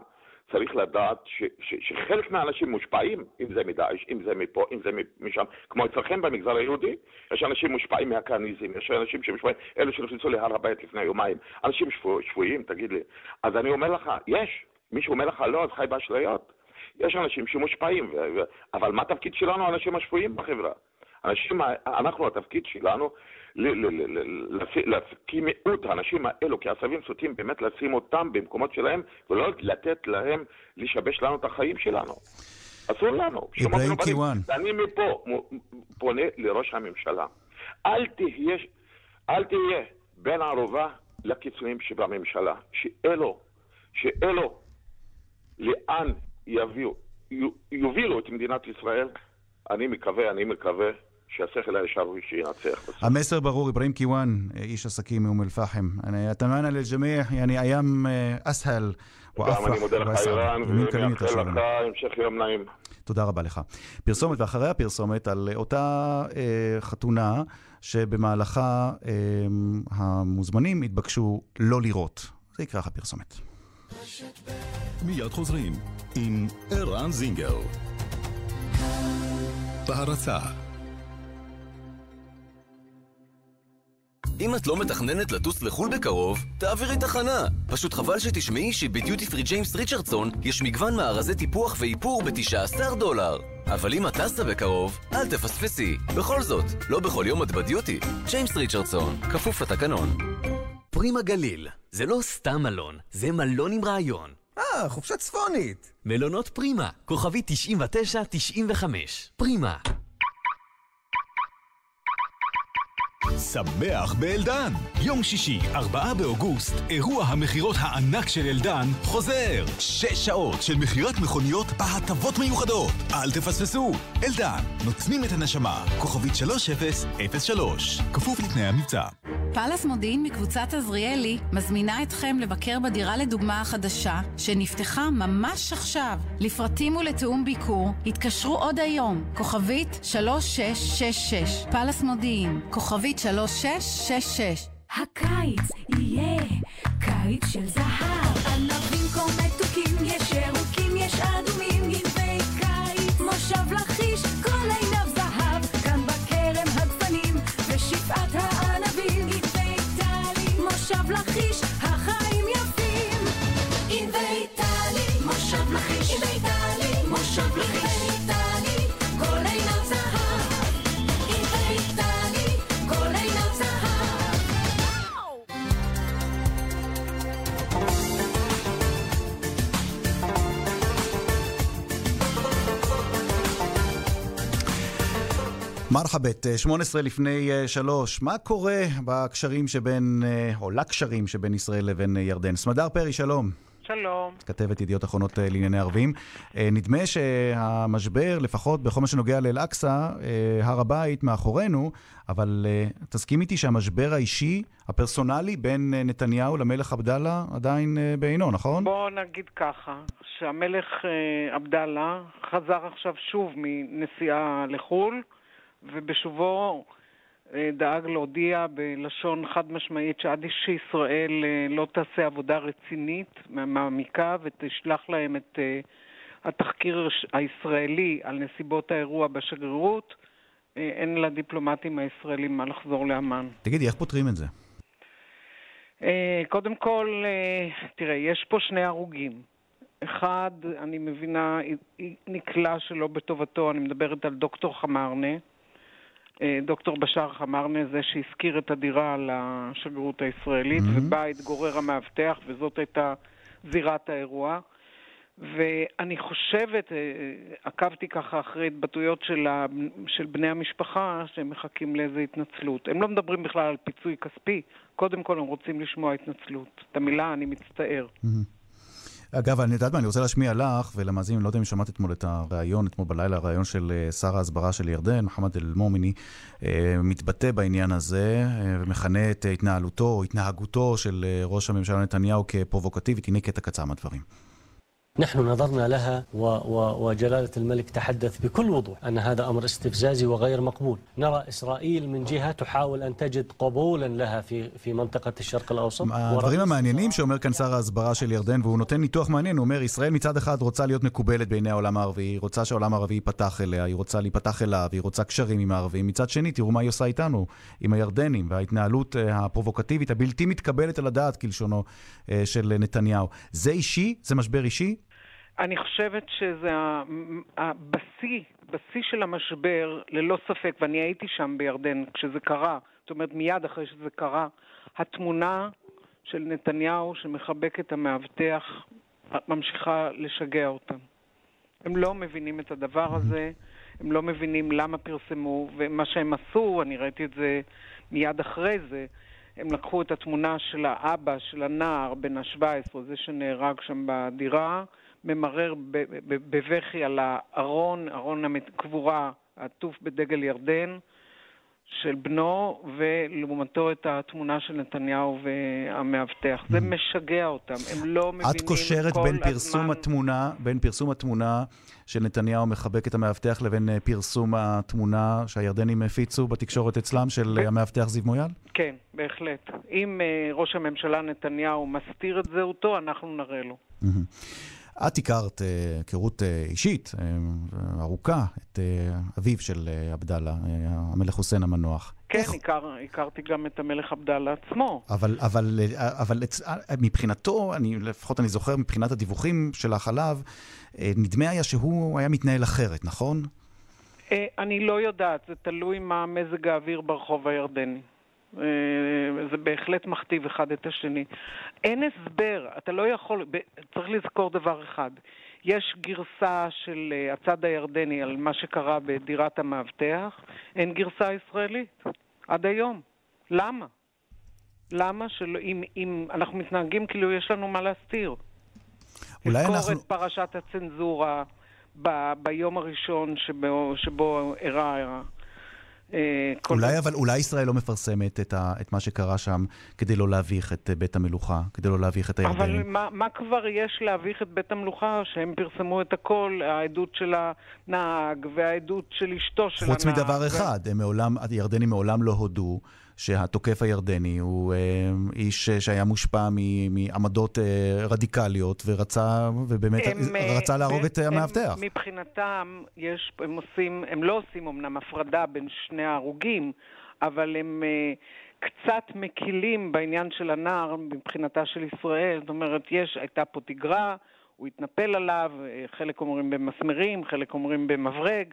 צריך לדעת ש, ש, שחלק מהאנשים מושפעים, אם זה מדאעש, אם זה מפה, אם זה משם, כמו אצלכם במגזר היהודי, יש אנשים מושפעים מהכהניזם, יש אנשים שמושפעים, אלה שנכנסו להר הבית לפני יומיים, אנשים שבו, שבויים, תגיד לי. אז אני אומר לך, יש. מישהו אומר לך לא, אז חי באשליות. יש אנשים שמושפעים, אבל מה התפקיד שלנו, האנשים השפויים בחברה? אנשים, אנחנו, התפקיד שלנו, כמיעוט האנשים האלו, כעשבים שוטים, באמת לשים אותם במקומות שלהם, ולא לתת להם לשבש לנו את החיים שלנו. אסור לנו. אברהים. קיואן. ואני מפה פונה לראש הממשלה. אל תהיה, אל תהיה בין הערובה לקיצונים שבממשלה. שאלו, שאלו, לאן יביאו, יובילו את מדינת ישראל, אני מקווה, אני מקווה שהשכל הישר הוא שינצח בסוף. המסר ברור, אברהים קיוואן, איש עסקים מאום אל-פחם. אני אתמנע לג'מיע, יעני איים אה, אסהל ואפרח. גם אני מודה לך, איראן, ואני מאחל לך המשך יום נעים. תודה רבה לך. פרסומת, ואחרי הפרסומת, על אותה אה, חתונה שבמהלכה אה, המוזמנים התבקשו לא לראות. זה יקרה לך פרסומת. מיד חוזרים עם ערן זינגר. בהרצה אם את לא מתכננת לטוס לחו"ל בקרוב, תעבירי תחנה. פשוט חבל שתשמעי שבדיוטי פרי ג'יימס ריצ'רדסון יש מגוון מארזי טיפוח ואיפור ב-19 דולר. אבל אם את טסה בקרוב, אל תפספסי. בכל זאת, לא בכל יום את בדיוטי. ג'יימס ריצ'רדסון, כפוף לתקנון. פרימה גליל, זה לא סתם מלון, זה מלון עם רעיון. אה, חופשה צפונית. מלונות פרימה, כוכבי 99-95. פרימה. שמח באלדן. יום שישי, 4 באוגוסט, אירוע המכירות הענק של אלדן חוזר. שש שעות של מכירת מכוניות בהטבות מיוחדות. אל תפספסו. אלדן, נותנים את הנשמה. כוכבית 3003. כפוף לתנאי המבצע. פאלאס מודיעין מקבוצת עזריאלי מזמינה אתכם לבקר בדירה לדוגמה החדשה שנפתחה ממש עכשיו. לפרטים ולתיאום ביקור התקשרו עוד היום, כוכבית 3666, פאלאס מודיעין, כוכבית 3666. הקיץ יהיה קיץ של זהב. ענבים כה מתוקים, יש ירוקים, יש אדומים, מרחבת, 18 לפני 3, מה קורה בקשרים שבין, אה, או לקשרים שבין ישראל לבין אה, ירדן? סמדר פרי, שלום. שלום. כתבת ידיעות אחרונות אה, לענייני ערבים. אה, נדמה שהמשבר, לפחות בכל מה שנוגע לאל-אקצא, אה, הר הבית מאחורינו, אבל אה, תסכים איתי שהמשבר האישי, הפרסונלי, בין אה, נתניהו למלך עבדאללה עדיין אה, בעינו, נכון? בוא נגיד ככה, שהמלך אה, עבדאללה חזר עכשיו שוב מנסיעה לחו"ל, ובשובו אה, דאג להודיע בלשון חד משמעית שעד שישראל אה, לא תעשה עבודה רצינית, מעמיקה, ותשלח להם את אה, התחקיר הישראלי על נסיבות האירוע בשגרירות, אין לדיפלומטים הישראלים מה לחזור לאמ"ן. תגידי, איך פותרים את זה? קודם כל, אה, תראה, יש פה שני הרוגים. אחד, אני מבינה, נקלע שלא בטובתו, אני מדברת על דוקטור חמרנה. אה, דוקטור בשאר חמרנה זה שהשכיר את הדירה לשגרירות הישראלית, Mhm. ובה התגורר המאבטח, וזאת הייתה זירת האירוע. ואני חושבת, אה, עקבתי ככה אחרי התבטאויות של, ה, של בני המשפחה שהם מחכים לאיזו התנצלות. הם לא מדברים בכלל על פיצוי כספי, קודם כל הם רוצים לשמוע התנצלות. את המילה אני מצטער. אגב, אני יודעת מה, אני רוצה להשמיע לך ולמאזינים, לא יודע אם שמעת אתמול את הריאיון, אתמול בלילה, הריאיון של אה, שר ההסברה של ירדן, מוחמד אל-מומיני, אה, מתבטא בעניין הזה אה, ומכנה את התנהלותו התנהגותו של ראש הממשלה נתניהו כפרובוקטיבית. הנה קטע קצר מהדברים. نحن نظرنا لها و و وجلالة الملك تحدث بكل وضوح أن هذا أمر استفزازي وغير مقبول نرى إسرائيل من جهة تحاول أن تجد قبولا لها في, في منطقة الشرق الأوسط הדברים המעניינים שאומר כאן שר ההסברה של ירדן, והוא נותן ניתוח מעניין, הוא אומר, ישראל מצד אחד רוצה להיות מקובלת בעיני העולם הערבי, היא רוצה שהעולם הערבי ייפתח אליה, היא רוצה להיפתח אליו, היא רוצה קשרים עם הערבים. מצד שני, תראו מה היא עושה איתנו, עם הירדנים, וההתנהלות אה, הפרובוקטיבית, הבלתי מתקבלת על הדעת, כלשונו, אה, של נתניהו. זה אישי? זה משבר אישי? אני חושבת שזה ה- הבשיא, בשיא של המשבר, ללא ספק, ואני הייתי שם בירדן כשזה קרה, זאת אומרת מיד אחרי שזה קרה, התמונה של נתניהו שמחבק את המאבטח ממשיכה לשגע אותם. הם לא מבינים את הדבר הזה, הם לא מבינים למה פרסמו, ומה שהם עשו, אני ראיתי את זה מיד אחרי זה, הם לקחו את התמונה של האבא, של הנער בן ה-17, זה שנהרג שם בדירה, ממרר בבכי על הארון, ארון הקבורה העטוף בדגל ירדן של בנו, ולעומתו את התמונה של נתניהו והמאבטח. זה משגע אותם, הם לא מבינים את קושרת כל בין פרסום הזמן... התמונה, בין פרסום התמונה של נתניהו מחבק את המאבטח לבין אה, פרסום התמונה שהירדנים הפיצו בתקשורת אצלם של אה, המאבטח זיו מויאל? כן, בהחלט. אם אה, ראש הממשלה נתניהו מסתיר את זהותו, אנחנו נראה לו. את הכרת אה, היכרות אה, אישית אה, ארוכה את אביו של עבדאללה, המלך חוסיין המנוח. כן, הכר, הכרתי גם את המלך עבדאללה עצמו. אבל, אבל, אבל מבחינתו, אני, לפחות אני זוכר, מבחינת הדיווחים שלך עליו, נדמה היה שהוא היה מתנהל אחרת, נכון? אני לא יודעת, זה תלוי מה מזג האוויר ברחוב הירדני. אה, זה בהחלט מכתיב אחד את השני. אין הסבר, אתה לא יכול, צריך לזכור דבר אחד. יש גרסה של אה, הצד הירדני על מה שקרה בדירת המאבטח, אין גרסה ישראלית, עד היום. למה? למה שלא, אם, אם אנחנו מתנהגים כאילו יש לנו מה להסתיר? אולי אנחנו... את פרשת הצנזורה ב, ביום הראשון שבו, שבו אירע... אה, כל- אולי, אבל אולי ישראל לא מפרסמת את, ה, את מה שקרה שם כדי לא להביך את אה, בית המלוכה, כדי לא להביך את אבל הירדנים. מה, מה כבר יש להביך את בית המלוכה, שהם פרסמו את הכל, העדות של הנהג והעדות של אשתו של חוץ הנהג. מדבר ו- אחד, הם מעולם, הירדנים מעולם לא הודו שהתוקף הירדני הוא אה, איש אה, שהיה מושפע מ- מעמדות אה, רדיקליות ורצה, ובאמת הם, אה, רצה להרוג את הם- המאבטח. מבחינתם, יש, הם עושים, הם לא עושים אמנם הפרדה בין שני ההרוגים, אבל הם אה, קצת מקילים בעניין של הנער מבחינתה של ישראל. זאת אומרת, יש, הייתה פה תגרה, הוא התנפל עליו, אה, חלק אומרים במסמרים, חלק אומרים במברג,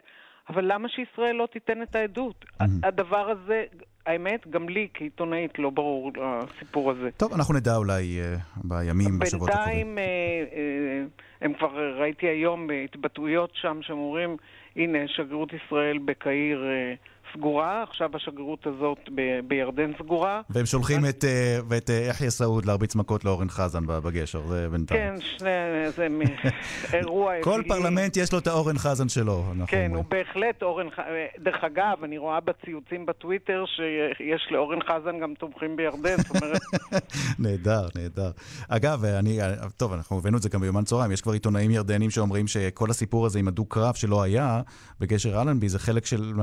אבל למה שישראל לא תיתן את העדות? הדבר הזה, האמת, גם לי כעיתונאית לא ברור הסיפור הזה. טוב, אנחנו נדע אולי אה, בימים, בשבועות הקרובים. בינתיים, אה, אה, הם כבר, ראיתי היום בהתבטאויות שם, שהם אומרים, הנה, שגרירות ישראל בקהיר אה, סגורה, עכשיו השגרירות הזאת ב- בירדן סגורה. והם שולחים את, אה, ואת אה, יחיא סעוד להרביץ מכות לאורן חזן בגשר, זה בינתיים. כן, שני, זה מ- אירוע כל. פרלמנט יש לו את האורן חזן שלו, אנחנו כן, אומרים. הוא בהחלט אורן חזן. דרך אגב, אני רואה בציוצים בטוויטר שיש לאורן חזן גם תומכים בירדן, זאת אומרת, נהדר, נהדר. אגב, אני, טוב, אנחנו הבאנו את זה גם ביומן צהריים, יש כבר עיתונאים ירדנים שאומרים שכל הסיפור הזה עם הדו-קרב שלא היה בגשר אלנבי, זה חלק של,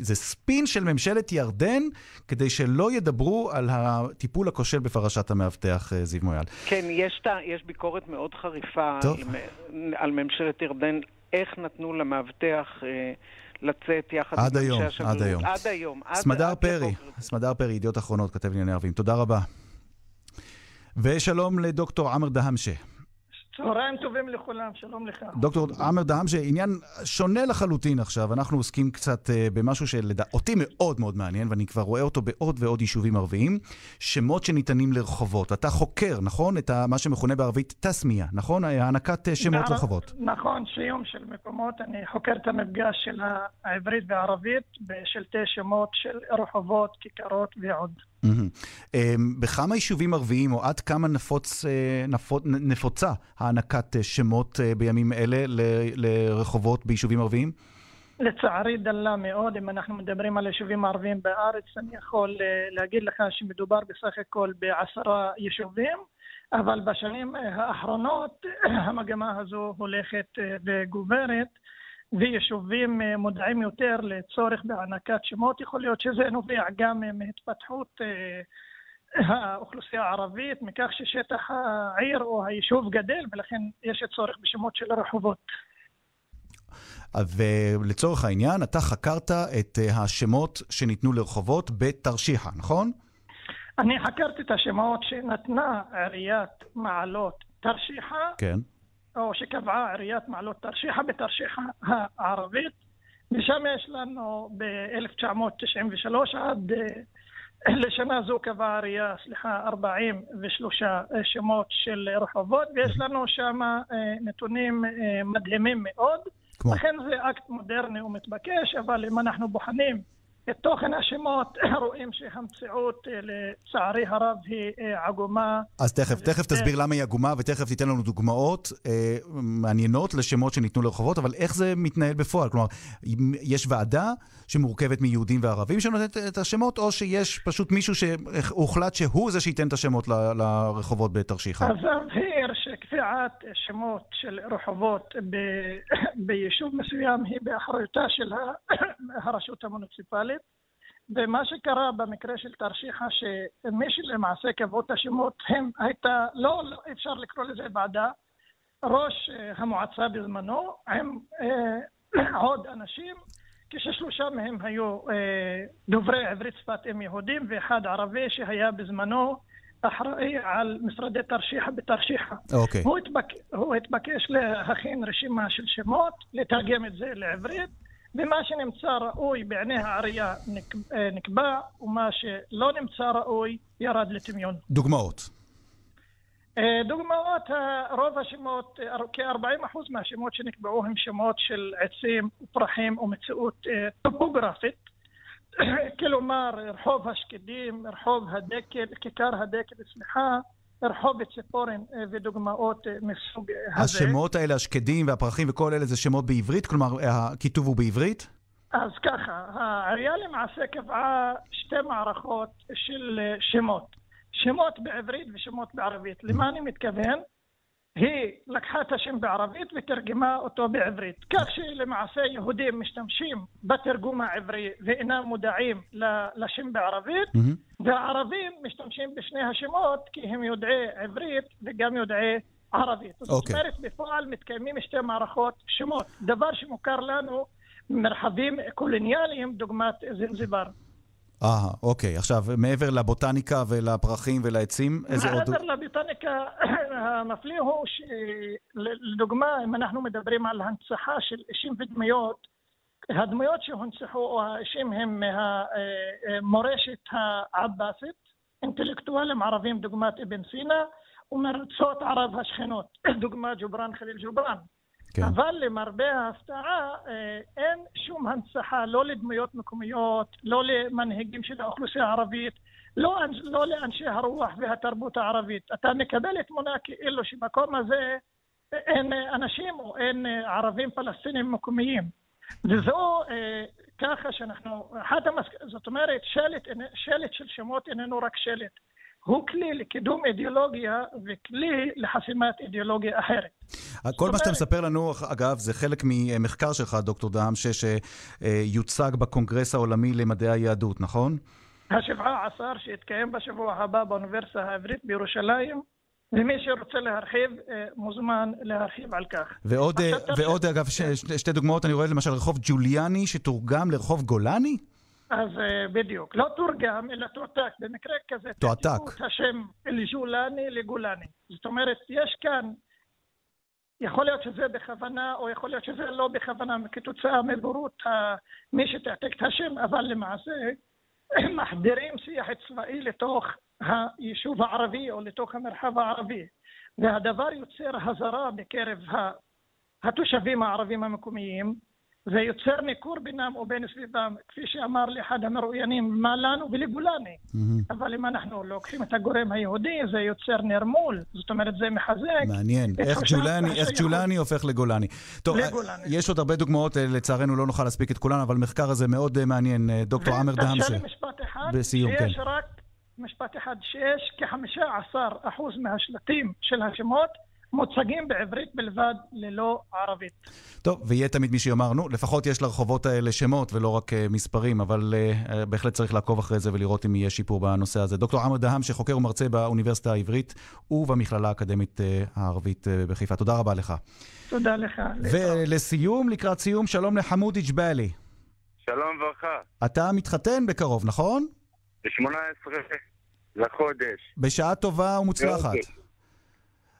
זה ספין של ממשלת ירדן, כדי שלא ידברו על הטיפול הכושל בפרשת המאבטח אה, זיו מויאל. כן, יש, ת- יש ביקורת מאוד חריפה. על, מ- על ממשלת ירדן, איך נתנו למאבטח אה, לצאת יחד עם היום, אנשי השגרירות. עד היום. עד היום. סמדר עד פרי. סמדר פרי, ידיעות אחרונות, כתב לענייני ערבים. תודה רבה. ושלום לדוקטור עמר דהמשה. צהריים טובים לכולם, שלום לך. דוקטור עמר דהאמשה, עניין שונה לחלוטין עכשיו. אנחנו עוסקים קצת uh, במשהו שאותי מאוד מאוד מעניין, ואני כבר רואה אותו בעוד ועוד יישובים ערביים, שמות שניתנים לרחובות. אתה חוקר, נכון? את מה שמכונה בערבית תסמיה, נכון? הענקת uh, שמות בער... לרחובות. נכון, שיום של מקומות. אני חוקר את המפגש של העברית והערבית בשלטי שמות של רחובות, כיכרות ועוד. Mm-hmm. בכמה יישובים ערביים, או עד כמה נפוץ, אה, נפוצ, נפוצה הענקת אה, שמות אה, בימים אלה לרחובות ביישובים ערביים? לצערי דלה מאוד. אם אנחנו מדברים על יישובים ערביים בארץ, אני יכול להגיד לך שמדובר בסך הכל בעשרה יישובים, אבל בשנים האחרונות המגמה הזו הולכת וגוברת. ויישובים מודעים יותר לצורך בהענקת שמות. יכול להיות שזה נובע גם מהתפתחות האוכלוסייה הערבית, מכך ששטח העיר או היישוב גדל, ולכן יש צורך בשמות של רחובות. ולצורך העניין, אתה חקרת את השמות שניתנו לרחובות בתרשיחא, נכון? אני חקרתי את השמות שנתנה עיריית מעלות תרשיחא. כן. או שקבעה עיריית מעלות תרשיחא בתרשיחא הערבית, ושם יש לנו ב-1993 עד לשנה זו קבעה העירייה, סליחה, 43 שמות של רחובות, ויש לנו שם נתונים מדהימים מאוד. כמו? לכן זה אקט מודרני ומתבקש, אבל אם אנחנו בוחנים את תוכן השמות, רואים שהמציאות, לצערי הרב, היא עגומה. אז תכף, תכף תסביר למה היא עגומה, ותכף תיתן לנו דוגמאות אה, מעניינות לשמות שניתנו לרחובות, אבל איך זה מתנהל בפועל? כלומר, יש ועדה שמורכבת מיהודים וערבים שנותנת את השמות, או שיש פשוט מישהו שהוחלט שהוא זה שייתן את השמות ל, לרחובות בתרשיחא? אז אבהיר שקביעת שמות של רחובות ב, ביישוב מסוים היא באחריותה של הרשות המוניציפלית. ומה שקרה במקרה של תרשיחא, שמי שלמעשה קבעו את השמות, הם הייתה, לא, לא אפשר לקרוא לזה ועדה, ראש המועצה בזמנו, עם אה, עוד אנשים, כששלושה מהם היו אה, דוברי עברית שפת אם יהודים, ואחד ערבי שהיה בזמנו אחראי על משרדי תרשיחא בתרשיחא. אוקיי. הוא, התבק... הוא התבקש להכין רשימה של שמות, לתרגם את זה לעברית. ומה שנמצא ראוי בעיני העירייה נקבע, ומה שלא נמצא ראוי ירד לטמיון. דוגמאות. דוגמאות, רוב השמות, כ-40% מהשמות שנקבעו הם שמות של עצים ופרחים ומציאות טופוגרפית. כלומר, רחוב השקדים, רחוב הדקל, כיכר הדקל, סליחה, רחוב ציפורן ודוגמאות מסוג הזה. השמות האלה, השקדים והפרחים וכל אלה זה שמות בעברית? כלומר, הכיתוב הוא בעברית? אז ככה, העירייה למעשה קבעה שתי מערכות של שמות. שמות בעברית ושמות בערבית. למה אני מתכוון? היא לקחה את השם בערבית ותרגמה אותו בעברית. כך שלמעשה יהודים משתמשים בתרגום העברי ואינם מודעים לשם בערבית, mm-hmm. והערבים משתמשים בשני השמות כי הם יודעי עברית וגם יודעי ערבית. Okay. זאת אוקיי. אומרת, בפועל מתקיימים שתי מערכות שמות, דבר שמוכר לנו במרחבים קולוניאליים דוגמת זנזיבר. אה, אוקיי. עכשיו, מעבר לבוטניקה ולפרחים ולעצים, איזה עוד... מעבר לבוטניקה, המפליא הוא שלדוגמה, אם אנחנו מדברים על הנצחה של אישים ודמויות, הדמויות שהונצחו או האישים הם מהמורשת העבאסית, אינטלקטואלים ערבים דוגמת אבן סינה, ומארצות ערב השכנות, דוגמת ג'ובראן חליל ג'ובראן. כן. אבל למרבה ההפתעה אין שום הנצחה לא לדמויות מקומיות, לא למנהיגים של האוכלוסייה הערבית, לא, לא לאנשי הרוח והתרבות הערבית. אתה מקבל תמונה כאילו שבמקום הזה אין אנשים או אין ערבים פלסטינים מקומיים. וזו ככה שאנחנו, אחת המסק... זאת אומרת שלט, שלט של שמות איננו רק שלט. הוא כלי לקידום אידיאולוגיה וכלי לחסימת אידיאולוגיה אחרת. כל מה שאתה מספר לנו, אגב, זה חלק ממחקר שלך, דוקטור דהאם, שיוצג בקונגרס העולמי למדעי היהדות, נכון? השבעה עשר שיתקיים בשבוע הבא באוניברסיטה העברית בירושלים. ומי שרוצה להרחיב, מוזמן להרחיב על כך. ועוד, ועוד אגב, ש, שתי דוגמאות, אני רואה למשל רחוב ג'וליאני שתורגם לרחוב גולני? אז בדיוק, לא תורגם, אלא תועתק. במקרה כזה, תועתק. את השם אל-ג'ולני לגולני. זאת אומרת, יש כאן יכול להיות שזה בכוונה, או יכול להיות שזה לא בכוונה, כתוצאה מבורות ה- מי שתעתק את השם, אבל למעשה מחדירים שיח צבאי לתוך היישוב הערבי או לתוך המרחב הערבי. והדבר יוצר הזרה בקרב התושבים הערבים המקומיים, זה יוצר ניכור בינם ובין סביבם, כפי שאמר לי אחד המרואיינים, מה לנו ולגולני. אבל אם אנחנו לוקחים את הגורם היהודי, זה יוצר נרמול, זאת אומרת זה מחזק. מעניין, איך ג'ולני, איך. ג'ולני הופך לגולני. טוב, לגולני. יש עוד הרבה דוגמאות, אה, לצערנו לא נוכל להספיק את כולן, אבל המחקר הזה מאוד אה, מעניין. אה, דוקטור עמר תרשה דהמשה. לי משפט אחד, בסיום, שיש כן. רק משפט אחד, שיש כ-15% מהשלטים של השמות מוצגים בעברית בלבד, ללא ערבית. טוב, ויהיה תמיד מי שיאמר, נו, לפחות יש לרחובות האלה שמות ולא רק אה, מספרים, אבל אה, בהחלט צריך לעקוב אחרי זה ולראות אם יהיה שיפור בנושא הזה. דוקטור עמר דהאם, שחוקר ומרצה באוניברסיטה העברית ובמכללה האקדמית אה, הערבית אה, בחיפה. תודה רבה לך. תודה לך. ולסיום, לקראת סיום, שלום לחמוד איג'באלי. שלום וברכה. אתה מתחתן בקרוב, נכון? ב-18 לחודש. בשעה טובה ומוצלחת.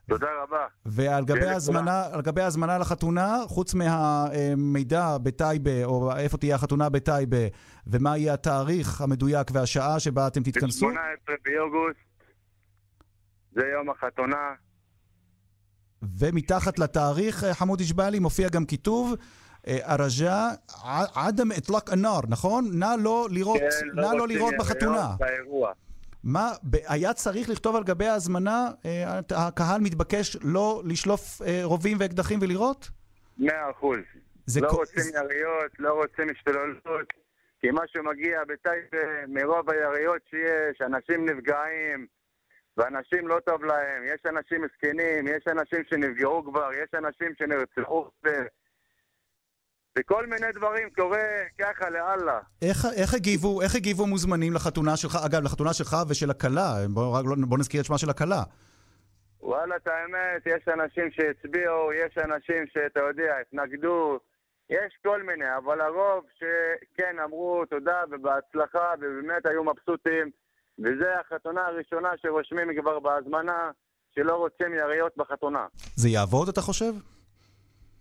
תודה רבה. ועל גבי. ההזמנה, על גבי ההזמנה לחתונה, חוץ מהמידע בטייבה, או איפה תהיה החתונה בטייבה, ומה יהיה התאריך המדויק והשעה שבה אתם תתכנסו, ב-18 באוגוסט זה יום החתונה. ומתחת לתאריך, אה, חמוד איג'באלי, מופיע גם כיתוב, אה, ארג'ה עדם אטלק הנאר, נכון? נא לא לירות, כן, נא לא רוצים לירות בחתונה. יריות באירוע. מה, היה צריך לכתוב על גבי ההזמנה, אה, הקהל מתבקש לא לשלוף אה, רובים ואקדחים ולירות? מאה אחוז. זה לא כל- רוצים יריות, לא רוצים השתוללות. כי מה שמגיע בטייבה, מרוב היריות שיש, אנשים נפגעים, ואנשים לא טוב להם. יש אנשים מסכנים, יש אנשים שנפגעו כבר, יש אנשים שנרצחו. ו- וכל מיני דברים קורה ככה לאללה. איך, איך, הגיבו, איך הגיבו מוזמנים לחתונה שלך, אגב, לחתונה שלך ושל הכלה, בוא, לא- בוא נזכיר את שמה של הכלה. וואלה, את האמת, יש אנשים שהצביעו, יש אנשים שאתה יודע, התנגדו, יש כל מיני, אבל הרוב שכן אמרו תודה ובהצלחה, ובאמת היו מבסוטים, וזה החתונה הראשונה שרושמים כבר בהזמנה, שלא רוצים יריות בחתונה. זה יעבוד, אתה חושב?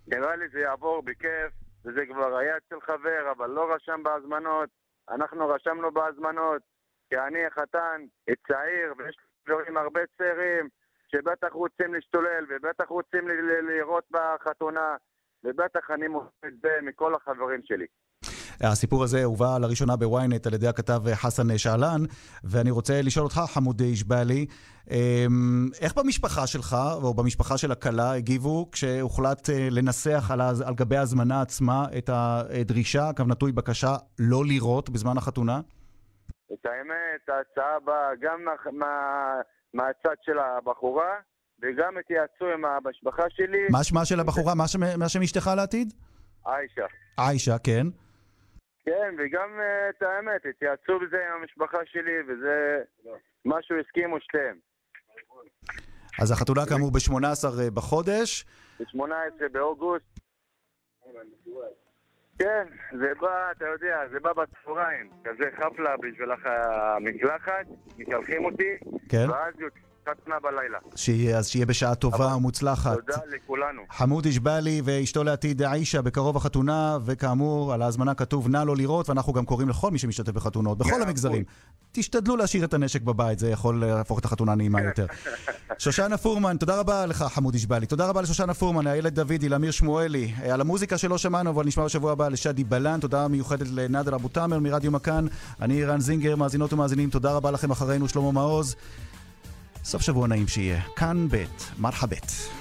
נראה לי זה יעבור בכיף, וזה כבר היה אצל חבר, אבל לא רשם בהזמנות. אנחנו רשמנו בהזמנות, כי אני החתן, צעיר, ויש דברים הרבה צעירים, שבטח רוצים להשתולל, ובטח רוצים לראות בחתונה, ובטח אני מוצא את זה מכל החברים שלי. הסיפור הזה הובא לראשונה בוויינט על ידי הכתב חסן שעלן, ואני רוצה לשאול אותך, חמוד איג'באלי, אמ, איך במשפחה שלך, או במשפחה של הכלה, הגיבו כשהוחלט אה, לנסח על, על גבי ההזמנה עצמה את הדרישה, קו נטוי בקשה, לא לירות בזמן החתונה? את האמת, ההצעה באה גם מה, מה, מהצד של הבחורה, וגם התייעצו עם המשפחה שלי, מה שמה של הבחורה? מה מה שם אשתך לעתיד? עיישה. עיישה, כן. כן, וגם אה, את האמת, התייעצו בזה עם המשפחה שלי, וזה משהו הסכימו שתיהם. אז החתונה כאמור ב-18 בחודש. ב-18 באוגוסט. כן, זה בא, אתה יודע, זה בא בצהריים. כזה חפלה בשביל המקלחת, מקלחים אותי, כן. ואז יוצא חתונה בלילה. שיהיה, אז שיהיה בשעה טובה ומוצלחת. תודה לכולנו. חמוד איג'באלי ואשתו לעתיד עיישה בקרוב החתונה, וכאמור, על ההזמנה כתוב נא לא לירות, ואנחנו גם קוראים לכל מי שמשתתף בחתונות, בכל המגזרים. תשתדלו להשאיר את הנשק בבית, זה יכול להפוך את החתונה נעימה יותר. שושנה פורמן, תודה רבה לך, חמוד איג'באלי. תודה רבה לשושנה פורמן, איילת דוידי, לאמיר שמואלי. אה, על המוזיקה שלא שמענו, אבל נשמע בשבוע הבא לשאדי בלן. תודה מיוחדת לנאדר אבו תאמר מרדיו מכאן. אני רן זינגר, מאזינות ומאזינים, תודה רבה לכם אחרינו, שלמה מעוז. סוף שבוע נעים שיהיה. כאן ב', מרחבת.